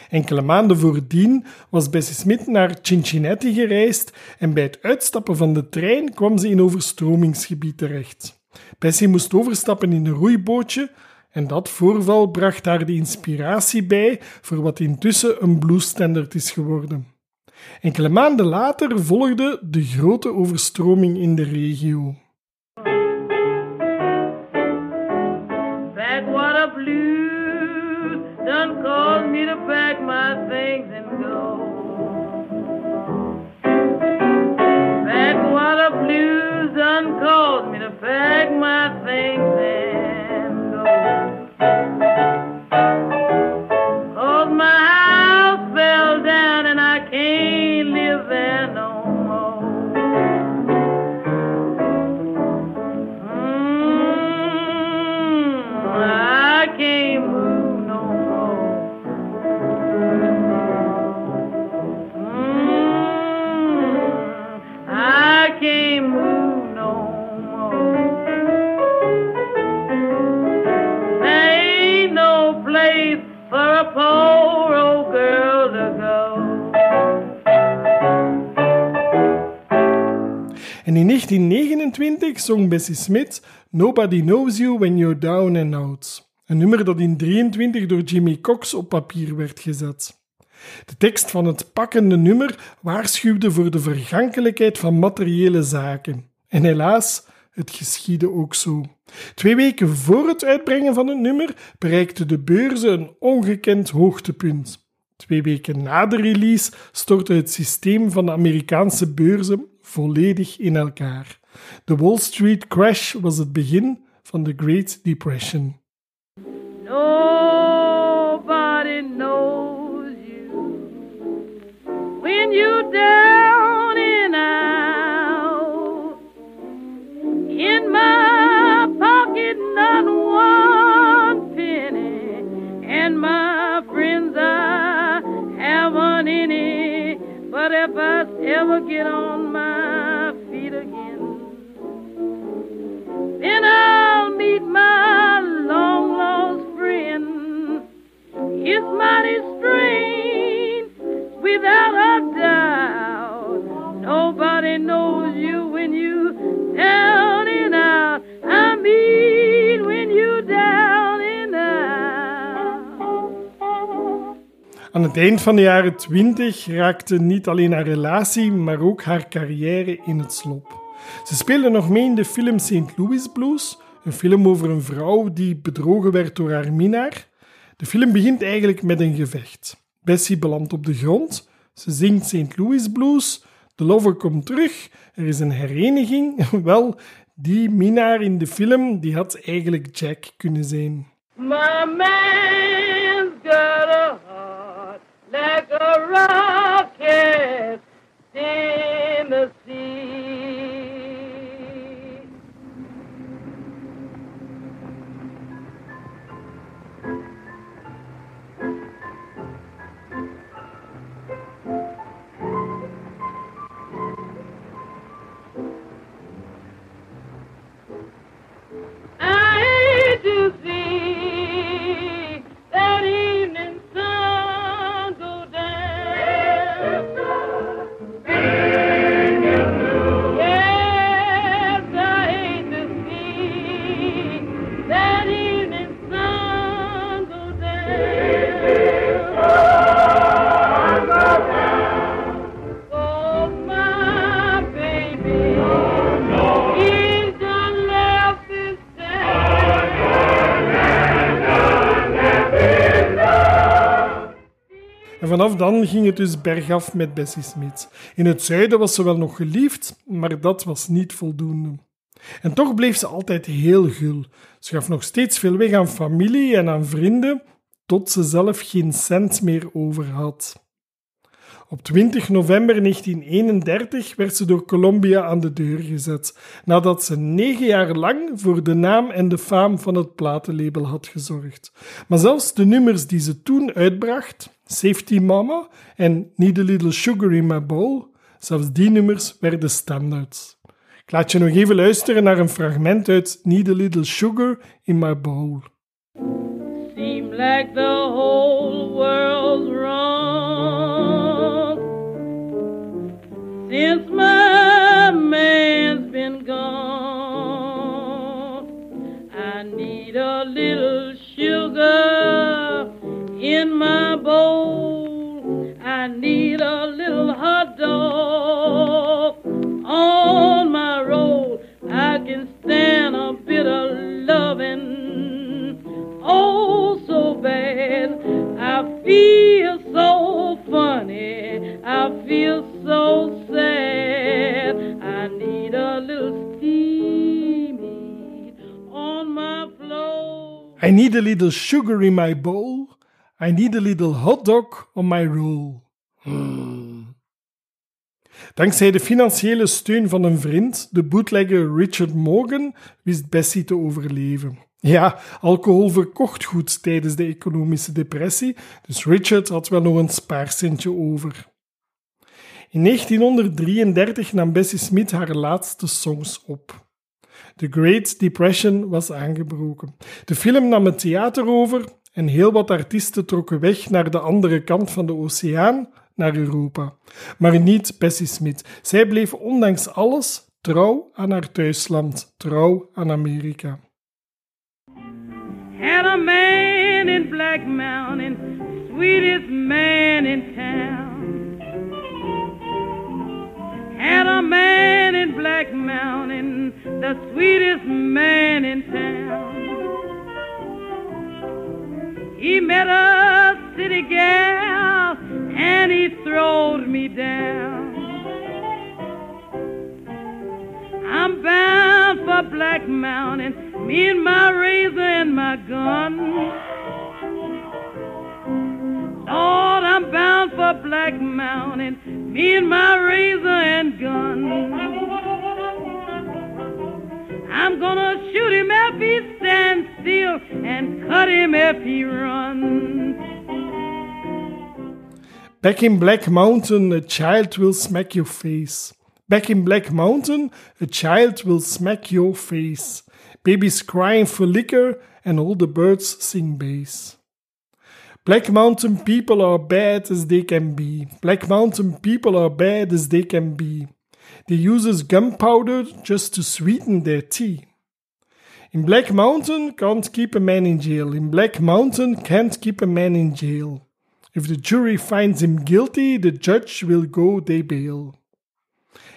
Enkele maanden voordien was Bessie Smith naar Cincinnati gereisd en bij het uitstappen van de trein kwam ze in overstromingsgebied terecht. Bessie moest overstappen in een roeibootje en dat voorval bracht haar de inspiratie bij voor wat intussen een bluesstandard is geworden. Enkele maanden later volgde de grote overstroming in de regio. Backwater blues done caused me to pack my things and go. Backwater blues done caused me to pack my things and go. En in 1929 zong Bessie Smith Nobody Knows You When You're Down and Out. Een nummer dat in 23 door Jimmy Cox op papier werd gezet. De tekst van het pakkende nummer waarschuwde voor de vergankelijkheid van materiële zaken. En helaas, het geschiedde ook zo. Twee weken voor het uitbrengen van het nummer bereikten de beurzen een ongekend hoogtepunt. Twee weken na de release stortte het systeem van de Amerikaanse beurzen volledig in elkaar. De Wall Street crash was het begin van de Great Depression. Nobody knows you when you're down and out. In my pocket, not one penny, and my friends, I haven't any. But if I ever get on my long lost friend. It's mighty strange, without a doubt. Nobody knows you when you down and out. I mean when you down and out. Aan het eind van de jaren 20 raakte niet alleen haar relatie, maar ook haar carrière in het slop. Ze speelde nog mee in de film St. Louis Blues, een film over een vrouw die bedrogen werd door haar minnaar. De film begint eigenlijk met een gevecht. Bessie belandt op de grond, ze zingt St. Louis Blues, de lover komt terug, er is een hereniging. Wel, die minnaar in de film die had eigenlijk Jack kunnen zijn. My got a dan ging het dus bergaf met Bessie Smith. In het zuiden was ze wel nog geliefd, maar dat was niet voldoende. En toch bleef ze altijd heel gul. Ze gaf nog steeds veel weg aan familie en aan vrienden, tot ze zelf geen cent meer over had. Op 20 november 1931 werd ze door Columbia aan de deur gezet, nadat ze negen jaar lang voor de naam en de faam van het platenlabel had gezorgd. Maar zelfs de nummers die ze toen uitbracht, Safety Mama en Need a Little Sugar in My Bowl, zelfs die nummers werden standaards. Ik laat je nog even luisteren naar een fragment uit Need a Little Sugar in My Bowl. Seem like the whole world's since my man's been gone. I need a little sugar in my bowl. I need a little hot dog on my roll. I can stand a bit of loving oh so bad. I feel so funny. I feel so sad. I need a little steamy on my floor. I need a little sugar in my bowl. I need a little hot dog on my roll. Hmm. Dankzij de financiële steun van een vriend, de bootlegger Richard Morgan, wist Bessie te overleven. Ja, alcohol verkocht goed tijdens de economische depressie, dus Richard had wel nog een spaarcentje over. In 1933 nam Bessie Smith haar laatste songs op. The Great Depression was aangebroken. De film nam het theater over en heel wat artiesten trokken weg naar de andere kant van de oceaan, naar Europa. Maar niet Bessie Smith. Zij bleef ondanks alles trouw aan haar thuisland, trouw aan Amerika. Had a man in Black Mountain, sweetest man in town. Had a man in Black Mountain, the sweetest man in town. He met a city gal and he throwed me down. I'm bound for Black Mountain, me and my razor and my gun. Lord, I'm bound for Black Mountain, me and my razor and gun. I'm gonna shoot him if he stands still and cut him if he runs. Back in Black Mountain, a child will smack your face. Back in Black Mountain, a child will smack your face. Babies crying for liquor, and all the birds sing bass. Black Mountain people are bad as they can be. Black Mountain people are bad as they can be. They uses gunpowder just to sweeten their tea. In Black Mountain can't keep a man in jail. In Black Mountain can't keep a man in jail. If the jury finds him guilty, the judge will go they bail.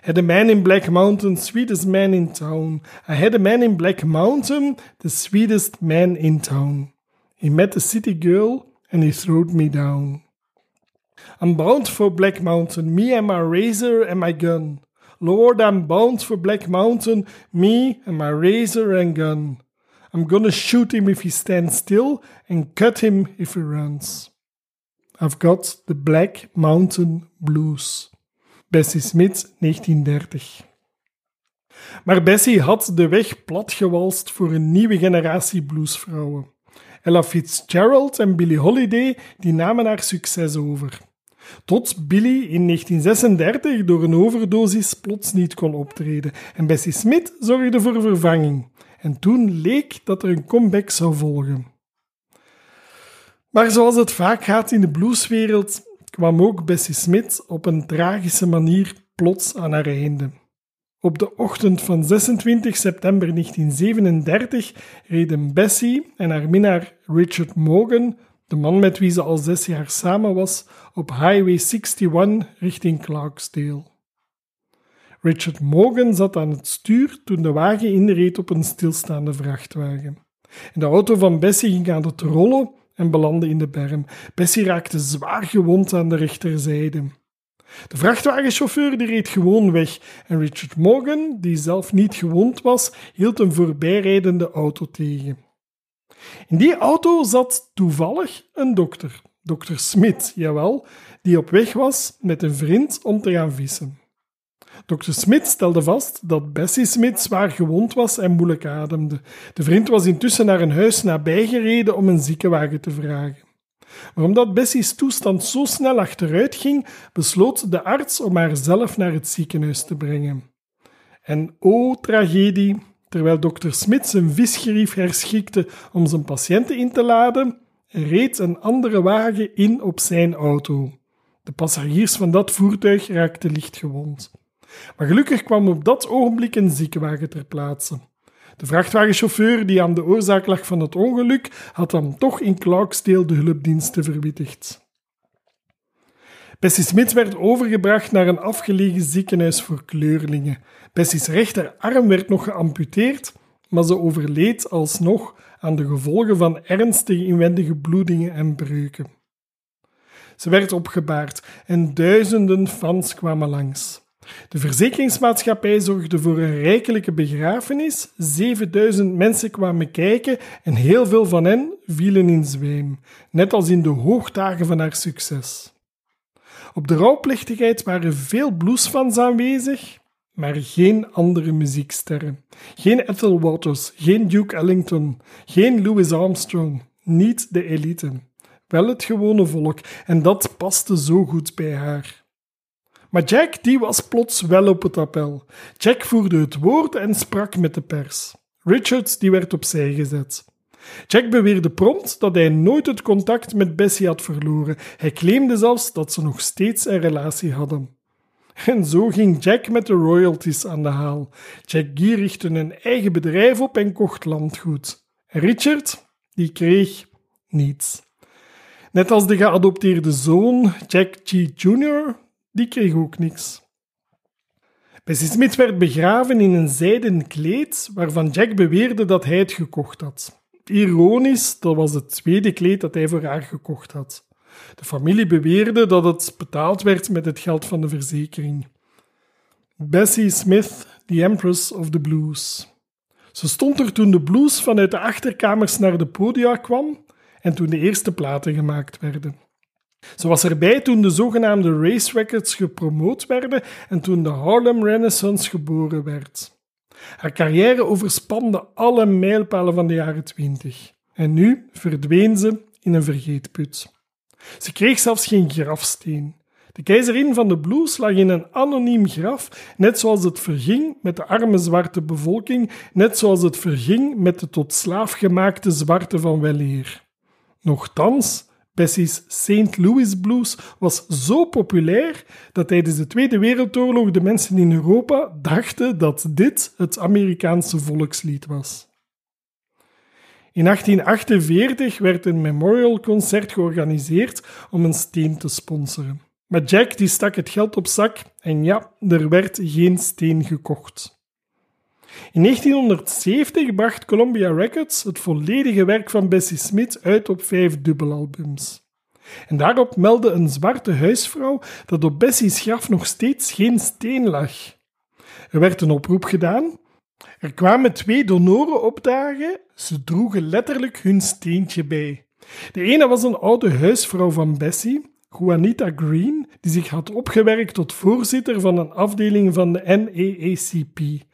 Had a man in Black Mountain, sweetest man in town. I had a man in Black Mountain, the sweetest man in town. He met a city girl and he throwed me down. I'm bound for Black Mountain, me and my razor and my gun. Lord, I'm bound for Black Mountain, me and my razor and gun. I'm gonna shoot him if he stands still and cut him if he runs. I've got the Black Mountain Blues. Bessie Smith, 1930. Maar Bessie had de weg platgewalst voor een nieuwe generatie bluesvrouwen. Ella Fitzgerald en Billie Holiday die namen haar succes over. Tot Billie in 1936 door een overdosis plots niet kon optreden en Bessie Smith zorgde voor vervanging. En toen leek dat er een comeback zou volgen. Maar zoals het vaak gaat in de blueswereld, kwam ook Bessie Smith op een tragische manier plots aan haar einde. Op de ochtend van 26 september 1937 reden Bessie en haar minnaar Richard Morgan, de man met wie ze al zes jaar samen was, op Highway 61 richting Clarksdale. Richard Morgan zat aan het stuur toen de wagen inreed op een stilstaande vrachtwagen. En de auto van Bessie ging aan het rollen en belandde in de berm. Bessie raakte zwaar gewond aan de rechterzijde. De vrachtwagenchauffeur die reed gewoon weg en Richard Morgan, die zelf niet gewond was, hield een voorbijrijdende auto tegen. In die auto zat toevallig een dokter, dokter Smit, jawel, die op weg was met een vriend om te gaan vissen. Dokter Smit stelde vast dat Bessie Smit zwaar gewond was en moeilijk ademde. De vriend was intussen naar een huis nabij gereden om een ziekenwagen te vragen. Maar omdat Bessie's toestand zo snel achteruit ging, besloot de arts om haar zelf naar het ziekenhuis te brengen. En o tragedie, terwijl dokter Smit zijn visgerief herschikte om zijn patiënten in te laden, reed een andere wagen in op zijn auto. De passagiers van dat voertuig raakten lichtgewond. Maar gelukkig kwam op dat ogenblik een ziekenwagen ter plaatse. De vrachtwagenchauffeur die aan de oorzaak lag van het ongeluk had dan toch in Clarksdale de hulpdiensten verwittigd. Bessie Smith werd overgebracht naar een afgelegen ziekenhuis voor kleurlingen. Bessie's rechterarm werd nog geamputeerd, maar ze overleed alsnog aan de gevolgen van ernstige inwendige bloedingen en breuken. Ze werd opgebaard en duizenden fans kwamen langs. De verzekeringsmaatschappij zorgde voor een rijkelijke begrafenis. 7000 mensen kwamen kijken en heel veel van hen vielen in zwijm, net als in de hoogdagen van haar succes. Op de rouwplechtigheid waren veel bluesfans aanwezig, maar geen andere muzieksterren. Geen Ethel Waters, geen Duke Ellington, geen Louis Armstrong, niet de elite. Wel het gewone volk, en dat paste zo goed bij haar. Maar Jack die was plots wel op het appel. Jack voerde het woord en sprak met de pers. Richard die werd opzij gezet. Jack beweerde prompt dat hij nooit het contact met Bessie had verloren. Hij claimde zelfs dat ze nog steeds een relatie hadden. En zo ging Jack met de royalties aan de haal. Jack Gee richtte een eigen bedrijf op en kocht landgoed. Richard, die kreeg niets. Net als de geadopteerde zoon, Jack G. Jr., die kreeg ook niks. Bessie Smith werd begraven in een zijden kleed waarvan Jack beweerde dat hij het gekocht had. Ironisch, dat was het tweede kleed dat hij voor haar gekocht had. De familie beweerde dat het betaald werd met het geld van de verzekering. Bessie Smith, the Empress of the Blues. Ze stond er toen de blues vanuit de achterkamers naar de podia kwam en toen de eerste platen gemaakt werden. Ze was erbij toen de zogenaamde race records gepromoot werden en toen de Harlem Renaissance geboren werd. Haar carrière overspande alle mijlpalen van de jaren twintig. En nu verdween ze in een vergeetput. Ze kreeg zelfs geen grafsteen. De keizerin van de blues lag in een anoniem graf, net zoals het verging met de arme zwarte bevolking, net zoals het verging met de tot slaaf gemaakte zwarte van weleer. Nochtans, Bessie's St. Louis Blues was zo populair dat tijdens de Tweede Wereldoorlog de mensen in Europa dachten dat dit het Amerikaanse volkslied was. In 1848 werd een memorialconcert georganiseerd om een steen te sponsoren. Maar Jack die stak het geld op zak en ja, er werd geen steen gekocht. In 1970 bracht Columbia Records het volledige werk van Bessie Smith uit op vijf dubbelalbums. En daarop meldde een zwarte huisvrouw dat op Bessie's graf nog steeds geen steen lag. Er werd een oproep gedaan. Er kwamen twee donoren opdagen. Ze droegen letterlijk hun steentje bij. De ene was een oude huisvrouw van Bessie, Juanita Green, die zich had opgewerkt tot voorzitter van een afdeling van de NAACP,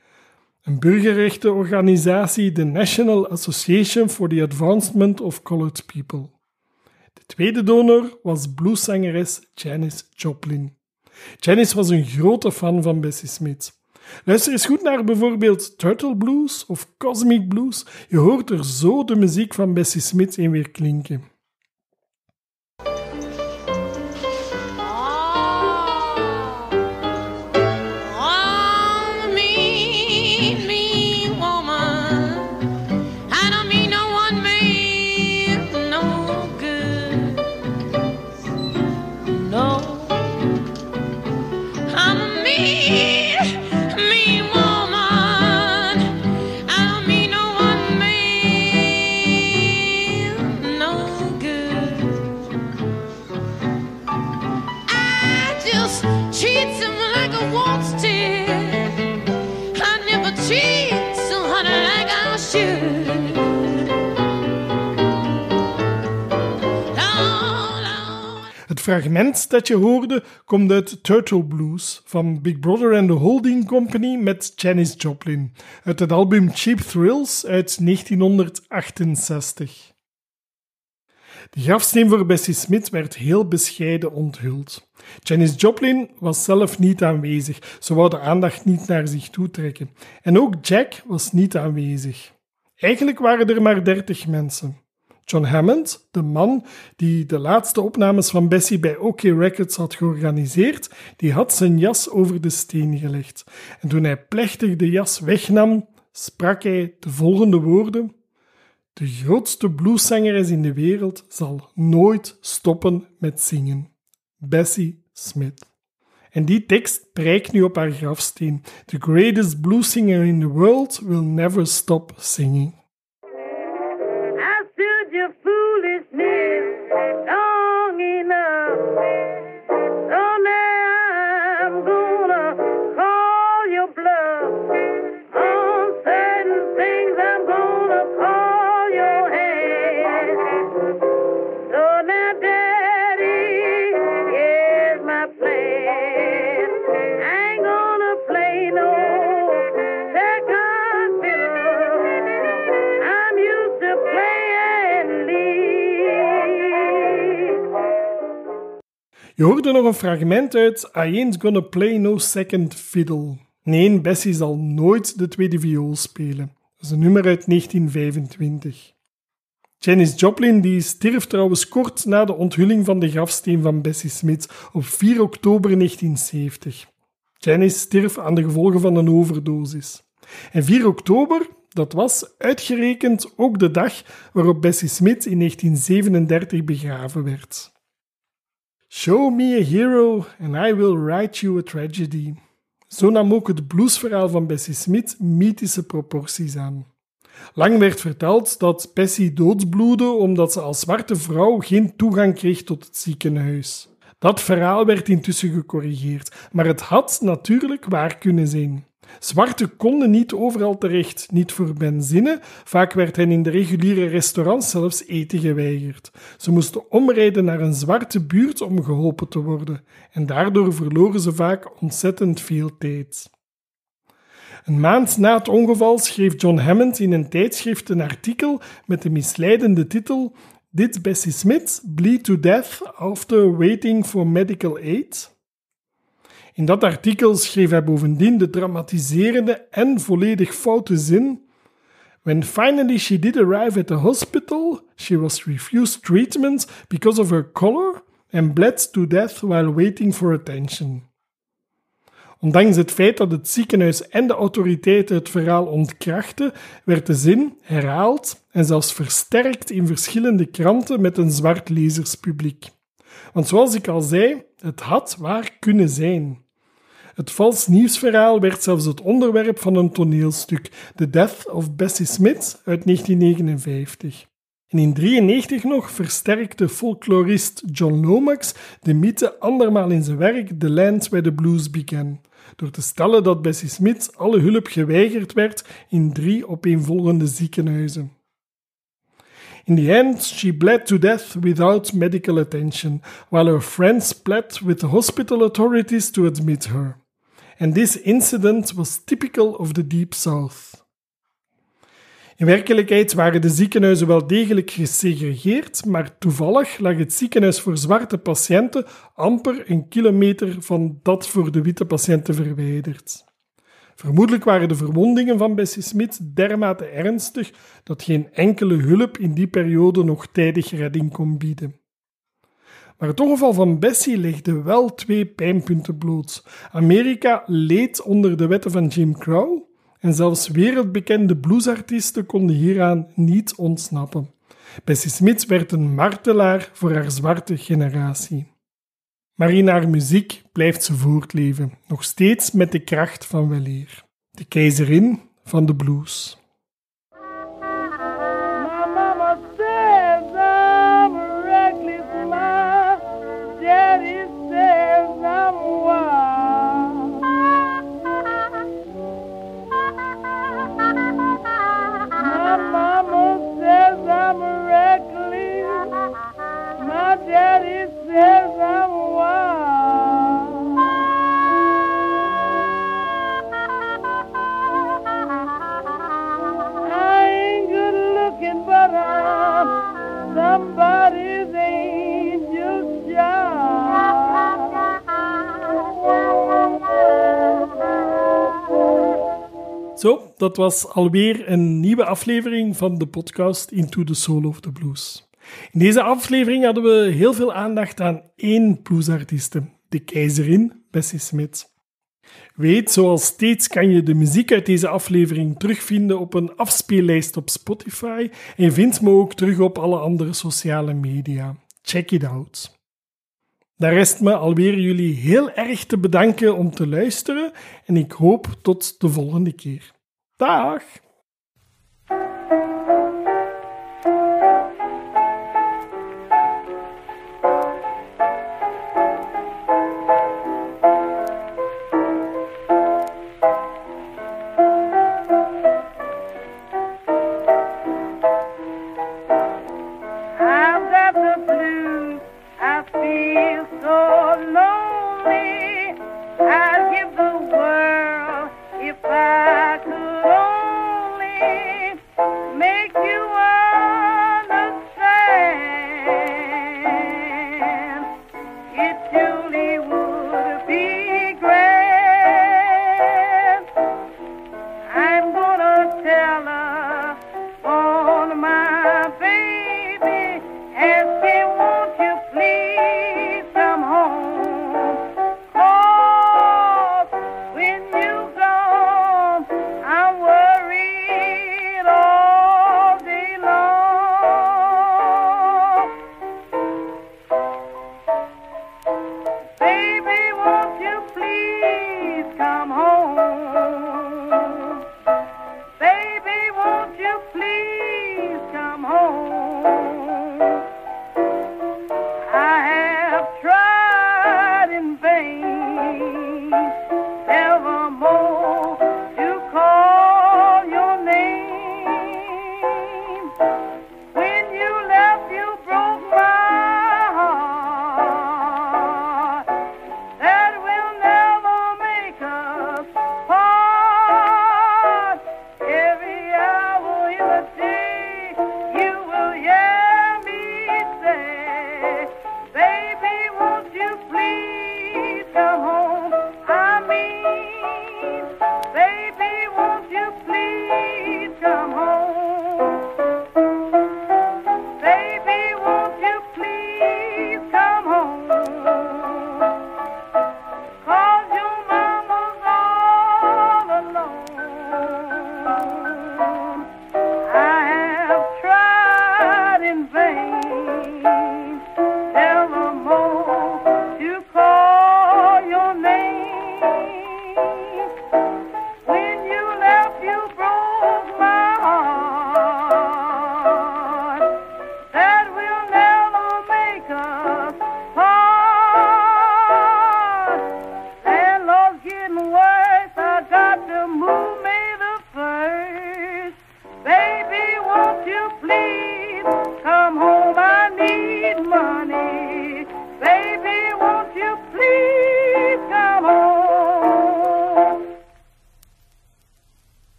een burgerrechtenorganisatie, de National Association for the Advancement of Colored People. De tweede donor was blueszangeres Janis Joplin. Janis was een grote fan van Bessie Smith. Luister eens goed naar bijvoorbeeld Turtle Blues of Cosmic Blues. Je hoort er zo de muziek van Bessie Smith in weer klinken. Fragment dat je hoorde komt uit Turtle Blues van Big Brother and the Holding Company met Janis Joplin uit het album Cheap Thrills uit 1968. De grafsteen voor Bessie Smith werd heel bescheiden onthuld. Janis Joplin was zelf niet aanwezig, ze wou de aandacht niet naar zich toe trekken. En ook Jack was niet aanwezig. Eigenlijk waren er maar dertig mensen. John Hammond, de man die de laatste opnames van Bessie bij OK Records had georganiseerd, die had zijn jas over de steen gelegd. En toen hij plechtig de jas wegnam, sprak hij de volgende woorden: De grootste blueszangeres in de wereld zal nooit stoppen met zingen. Bessie Smith. En die tekst prijkt nu op haar grafsteen. The greatest blues singer in the world will never stop singing. Je hoorde nog een fragment uit I Ain't Gonna Play No Second Fiddle. Nee, Bessie zal nooit de tweede viool spelen. Dat is een nummer uit 1925. Janis Joplin die stierf trouwens kort na de onthulling van de grafsteen van Bessie Smith op 4 oktober 1970. Janis stierf aan de gevolgen van een overdosis. En 4 oktober, dat was uitgerekend ook de dag waarop Bessie Smith in 1937 begraven werd. Show me a hero and I will write you a tragedy. Zo nam ook het bluesverhaal van Bessie Smith mythische proporties aan. Lang werd verteld dat Bessie doodsbloedde omdat ze als zwarte vrouw geen toegang kreeg tot het ziekenhuis. Dat verhaal werd intussen gecorrigeerd, maar het had natuurlijk waar kunnen zijn. Zwarten konden niet overal terecht, niet voor benzine, vaak werd hen in de reguliere restaurants zelfs eten geweigerd. Ze moesten omrijden naar een zwarte buurt om geholpen te worden, en daardoor verloren ze vaak ontzettend veel tijd. Een maand na het ongeval schreef John Hammond in een tijdschrift een artikel met de misleidende titel Did Bessie Smith bleed to death after waiting for medical aid? In dat artikel schreef hij bovendien de dramatiserende en volledig foute zin When finally she did arrive at the hospital, she was refused treatment because of her color and bled to death while waiting for attention. Ondanks het feit dat het ziekenhuis en de autoriteiten het verhaal ontkrachten, werd de zin herhaald en zelfs versterkt in verschillende kranten met een zwart lezerspubliek. Want zoals ik al zei, het had waar kunnen zijn. Het vals nieuwsverhaal werd zelfs het onderwerp van een toneelstuk, The Death of Bessie Smith uit 1959. En in 1993 nog versterkte folklorist John Lomax de mythe andermaal in zijn werk The Land Where the Blues Began, door te stellen dat Bessie Smith alle hulp geweigerd werd in drie opeenvolgende ziekenhuizen. In the end, she bled to death without medical attention, while her friends pled with the hospital authorities to admit her. And this incident was typical of the Deep South. In werkelijkheid waren de ziekenhuizen wel degelijk gesegregeerd, maar toevallig lag het ziekenhuis voor zwarte patiënten amper een kilometer van dat voor de witte patiënten verwijderd. Vermoedelijk waren de verwondingen van Bessie Smith dermate ernstig dat geen enkele hulp in die periode nog tijdig redding kon bieden. Maar het ongeval van Bessie legde wel twee pijnpunten bloot. Amerika leed onder de wetten van Jim Crow en zelfs wereldbekende bluesartiesten konden hieraan niet ontsnappen. Bessie Smith werd een martelaar voor haar zwarte generatie. Maar in haar muziek blijft ze voortleven, nog steeds met de kracht van weleer. De keizerin van de blues. Dat was alweer een nieuwe aflevering van de podcast Into the Soul of the Blues. In deze aflevering hadden we heel veel aandacht aan één bluesartieste, de keizerin Bessie Smith. Weet, zoals steeds kan je de muziek uit deze aflevering terugvinden op een afspeellijst op Spotify en je vindt me ook terug op alle andere sociale media. Check it out. Daar rest me alweer jullie heel erg te bedanken om te luisteren en ik hoop tot de volgende keer. Dag!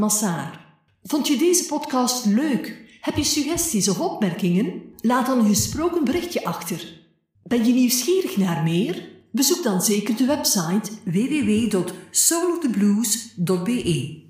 Massaar. Vond je deze podcast leuk? Heb je suggesties of opmerkingen? Laat dan een gesproken berichtje achter. Ben je nieuwsgierig naar meer? Bezoek dan zeker de website www.souloftheblues.be.